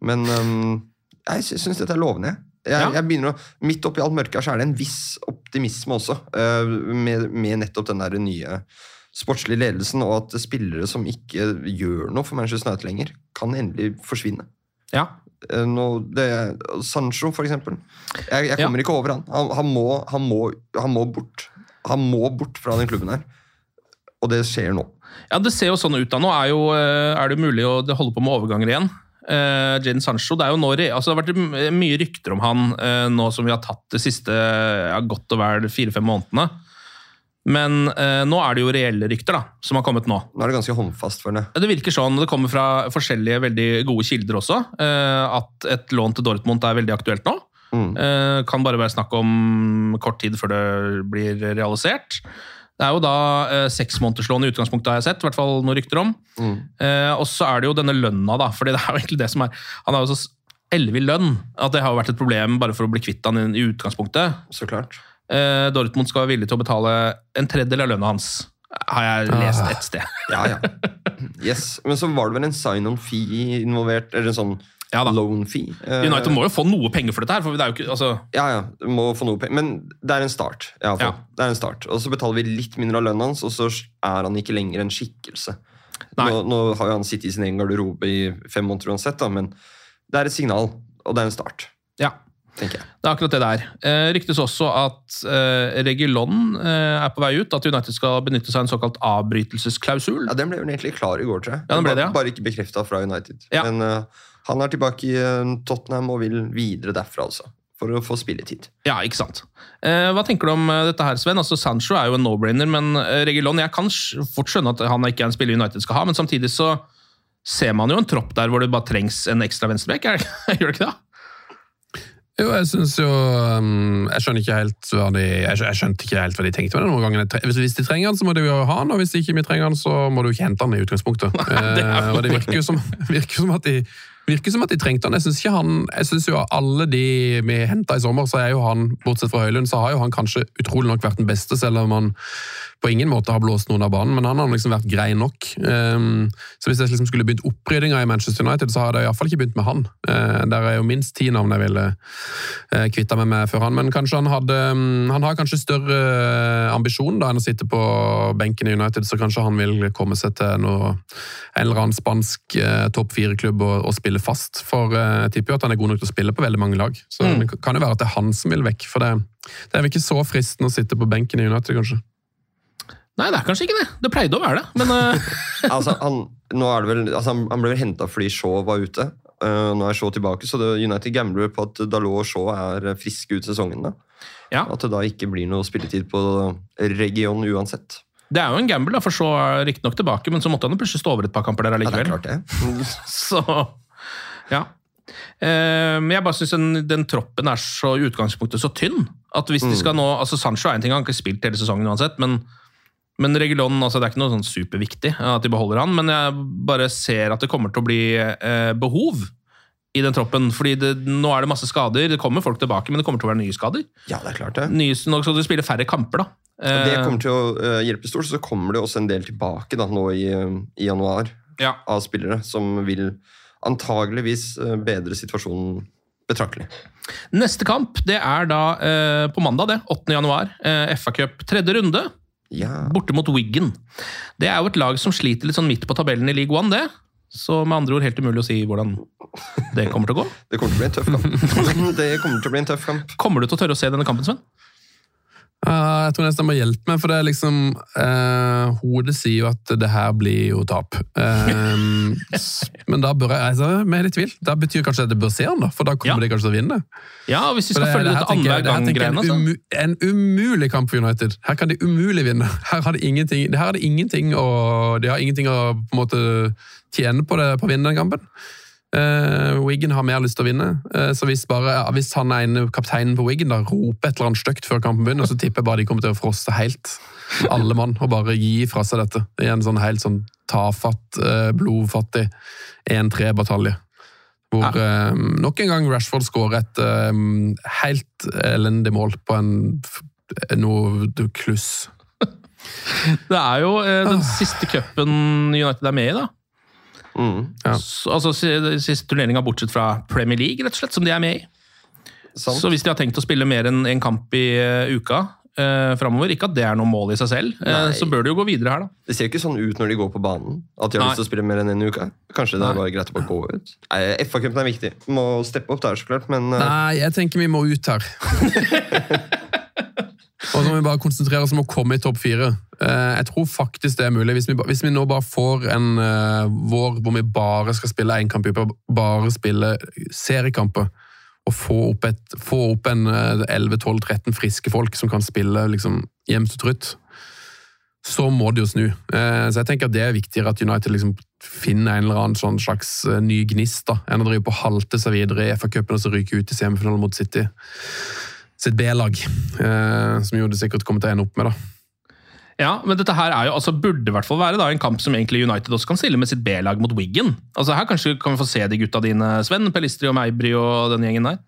Men um, jeg sy- syns dette er lovende. Jeg, Ja. jeg begynner å, Midt oppi alt mørket så er det en viss optimisme også, uh, med, med nettopp den der nye sportslige ledelsen, og at spillere som ikke gjør noe for Manchester United lenger, kan endelig forsvinne. Ja. Eh, Nå, det, Sancho, for eksempel. Jeg, jeg kommer ikke over han. Han, han, må, han, må, han må bort. Han må bort fra den klubben her. Og det skjer nå. Ja, Det ser jo sånn ut da. Nå er, jo, eh, er det mulig å det holde på med overganger igjen. Uh, Jadon Sancho, det er jo nå, altså det har vært mye rykter om han uh, nå som vi har tatt de siste ja, godt og vel fire-fem månedene. Men eh, nå er det jo reelle rykter da, som har kommet nå. Nå er det ganske håndfast for det. Det virker sånn, det kommer fra forskjellige veldig gode kilder også, eh, at et lån til Dortmund er veldig aktuelt nå. Mm. Eh, kan bare være snakk om kort tid før det blir realisert. Det er jo da eh, seksmånederslån i utgangspunktet, har jeg sett. I hvert fall noen rykter om. Mm. Eh, og så er det jo denne lønna, da. fordi det er jo egentlig det som er Han har jo så ellevill lønn at det har jo vært et problem bare for å bli kvitt han i, i utgangspunktet. Så klart. Eh, Dortmund skal være villig til å betale en tredjedel av lønna hans, har jeg lest et sted. Ja, ja. Yes. Men så var det vel en sign-on fee involvert, eller en sånn Ja loan fee. Eh, United må jo få noe penger for dette her. for det er jo ikke, altså... Ja, ja, må få noe penger. Men det er en start. Ja. Det er en start. Og så betaler vi litt mindre av lønnen hans, og så er han ikke lenger en skikkelse. Nå, nå har jo han sittet i sin egen garderobe i fem måneder uansett, da, men det er et signal, og det er en start, Ja, tenker jeg. det er akkurat det der. Eh, ryktes også at eh, Regulon eh, er på vei ut. At United skal benytte seg av en såkalt avbrytelsesklausul. Ja, Den ble jo egentlig klar i går, tror jeg. Ja, den ble det, ja. Bare- ikke bekrefta fra United. Ja. Men eh, han er tilbake i eh, Tottenham og vil videre derfra, altså. For å få spilletid. Ja, ikke sant. Eh, hva tenker du om dette her, Sven? Altså, Sancho er jo en no-brainer, men Regulon Jeg kan fort skjønne at han ikke er en spiller United skal ha, men samtidig så ser man jo en tropp der hvor det bare trengs en ekstra venstreback. er Gjør det ikke det? Jo, jeg synes jo um, Jeg skjønner ikke helt hva de Jeg, jeg skjønte ikke helt hva de tenkte med det noen ganger. Hvis, hvis de trenger han, så må de jo ha han, og hvis de ikke trenger han, så må du ikke hente han i utgangspunktet. det Eh, og det virker jo som, virker som at de virker som at de trengte han. Jeg synes han, jeg synes jo alle de vi henta i sommer, så er jo han, bortsett fra Høylund, så har jo han kanskje utrolig nok vært den beste, selv om han på ingen måte har blåst noen av banen, men han har liksom vært grei nok. Um, så hvis jeg liksom skulle begynt oppryddinga i Manchester United, så hadde jeg iallfall ikke begynt med han. Uh, der er jo minst ti navn jeg ville uh, kvitta meg med før han, men kanskje han hadde um, Han har kanskje større uh, ambisjon da enn å sitte på benken i United, så kanskje han vil komme seg til noe, en eller annen spansk uh, topp fire-klubb og, og spille fast. For jeg tipper jo at han er god nok til å spille på veldig mange lag. Så Mm. det kan jo være at det er han som vil vekk, for det, det er vel ikke så fristende å sitte på benken i United, kanskje. Nei, det er kanskje ikke det. Det pleide å være det, men uh... Altså, han, nå er det vel, altså, han, han ble vel henta fordi Shaw var ute. Uh, nå er Shaw tilbake, så det, United gambler på at Dalot og Shaw er friske ut sesongen. Da. Ja. At det da ikke blir noe spilletid på region uansett. det er jo en gamble, da, for så er riktignok tilbake, men så måtte han plutselig stå over et par kamper der allikevel. Ja, det er klart det. Så ja. Eh, Men jeg bare syns den, den troppen er så i utgangspunktet så tynn. At hvis de skal nå, altså Sancho er en ting, han har ikke spilt hele sesongen uansett, men, men Regulon altså det er ikke noe sånn superviktig at de beholder han, men jeg bare ser at det kommer til å bli eh, behov i den troppen. fordi det, nå er det masse skader, det kommer folk tilbake, men det kommer til å være nye skader. Ja, det er klart det. Nye, nå skal du spille færre kamper, da. Og det Eh, kommer til å eh, hjelpe stort, så kommer det også en del tilbake da, nå i, eh, i januar ja. av spillere som vil antageligvis eh, bedre situasjonen betraktelig. Neste kamp det er da eh, på mandag, det, 8. januar. Eh, FA Cup tredje runde. Ja. Borte mot Wiggen. Det er jo et lag som sliter litt sånn midt på tabellen i League One, det. Så med andre ord helt umulig å si hvordan det kommer til å gå. Det kommer til å bli en tøff kamp. det kommer til å bli en tøff kamp. Kommer du til å tørre å se denne kampen, Sven? Uh, jeg tror nesten han må hjelpe meg, for det er liksom uh, Hodet sier jo at det her blir jo tap. Uh, men da bør jeg altså, er litt tvil. Da betyr det kanskje at jeg bør se han, da, for da kommer Ja. de kanskje til å vinne. Ja, hvis vi skal skal følge det dette annenhver det gang-greiene. En, umu, en umulig kamp for United. Her kan de umulig vinne. Her har de ingenting, her har de ingenting å, de har ingenting å på en måte tjene på, det, på å vinne den kampen. Uh, Wiggen har mer lyst til å vinne, uh, så hvis, bare, ja, hvis han ene kapteinen på Wiggen da roper et eller annet stygt før kampen begynner, så tipper jeg bare de kommer til å froste helt. Alle mann, og bare gi fra seg dette. I en sånn helt sånn tafatt, uh, blodfattig 1-3-batalje. Hvor eh, nok en gang Rashford skårer et eh, helt elendig mål på en noe kluss. Det er jo eh, den siste cupen United er med i, da. Mm. Ja. Så, altså Siste turneringa bortsett fra Premier League, rett og slett, som de er med i. Sant? Så hvis de har tenkt å spille mer enn en kamp i uh, uka eh, framover, ikke at det er noe mål i seg selv, eh, så bør de jo gå videre her, da. Det ser ikke sånn ut når de går på banen. At de har Nei. lyst til å spille mer enn en uke. Kanskje det er bare greit å bare gå ut. FA-cupen er viktig. Må steppe opp der, så klart. Men eh, Nei, jeg tenker vi må ut her. Og så må vi bare konsentrere oss om å komme i topp fire. Eh, Jeg tror faktisk det er mulig. Hvis vi, hvis vi nå bare får en eh, vår hvor vi bare skal spille én kamp i uka, bare spille seriekamper, og få opp, et, få opp en eh, 11-12-13 friske folk som kan spille liksom, jevnt og trutt, så må det jo snu. Eh, Så jeg tenker at det er viktigere at United liksom finner en eller annen sånn slags eh, ny gnist, da, enn å drive på halte seg videre i FA-cupen og så ryke ut i semifinalen mot City. Sitt B-lag, eh, som jo det sikkert kommer til å ende opp med, da. Ja, men dette her er jo, altså, burde i hvert fall være da, en kamp som egentlig United også kan stille med sitt B-lag mot Wiggen. Altså, her kanskje kan vi få se de gutta dine, Sven. Pelistri og Meibry og den gjengen der.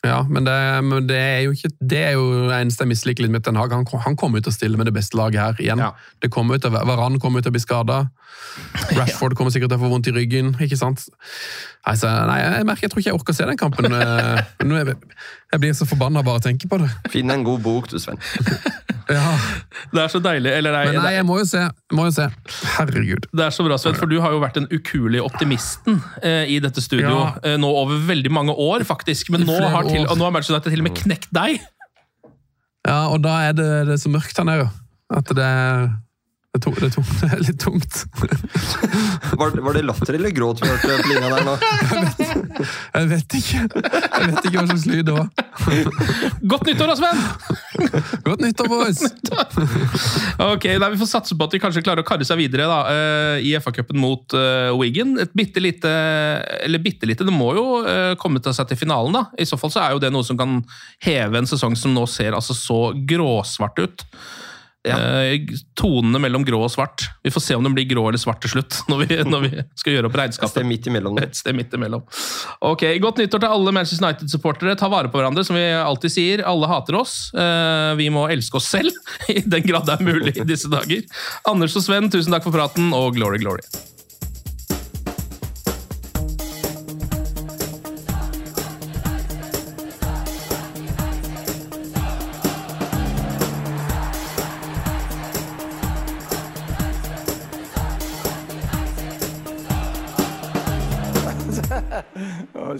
Ja, men det, men det er jo ikke Det er jo eneste jeg misliker litt med Ten Hag. Han, han kommer ut til å stille med det beste laget her igjen. Ja. Det kommer ut, Varan kommer jo til å bli skada. Rashford kommer sikkert til å få vondt i ryggen. ikke sant? Altså, nei, jeg merker, jeg tror ikke jeg orker å se den kampen. Eh, Nå er jeg, jeg blir så forbanna bare av å tenke på det. finn en god bok, du, Sven. Ja, Det er så deilig. Eller nei, Men nei, jeg må jo se. Må jo se. Herregud. det er så bra, Sven, for du har jo vært den ukuelige optimisten eh, i dette studio Ja. eh, nå over veldig mange år, faktisk. Men nå har, til, nå har Manchester United til og med knekt deg. Ja, og da er det, det er så mørkt her nede. At det er, det er, tung- det er, tung- det er litt tungt. Var, var det latter eller gråt vi hørte på linja der nå? Jeg vet ikke. Jeg vet ikke hva slags lyd det var. Godt nyttår, da, Sven! Godt nyttår, boys! Ok, nei, Vi får satse på at de kanskje klarer å karre seg videre da, eh, i FA-cupen mot uh, Wigan. Et bitte lite Eller bitte lite, det må jo uh, komme til seg til finalen. da. I så fall så er jo det noe som kan heve en sesong som nå ser altså så gråsvart ut. Eh, tonene mellom grå og svart. Vi får se om den blir grå eller svart til slutt, når vi, når vi skal gjøre opp Et regnskapet. sted midt imellom. Et sted midt imellom. Ok, Godt nyttår til alle Manchester United-supportere. Ta vare på hverandre, som vi alltid sier. Alle hater oss. Eh, Vi må elske oss selv, i den grad det er mulig i disse dager. Anders og Sven, tusen takk for praten, og glory, glory.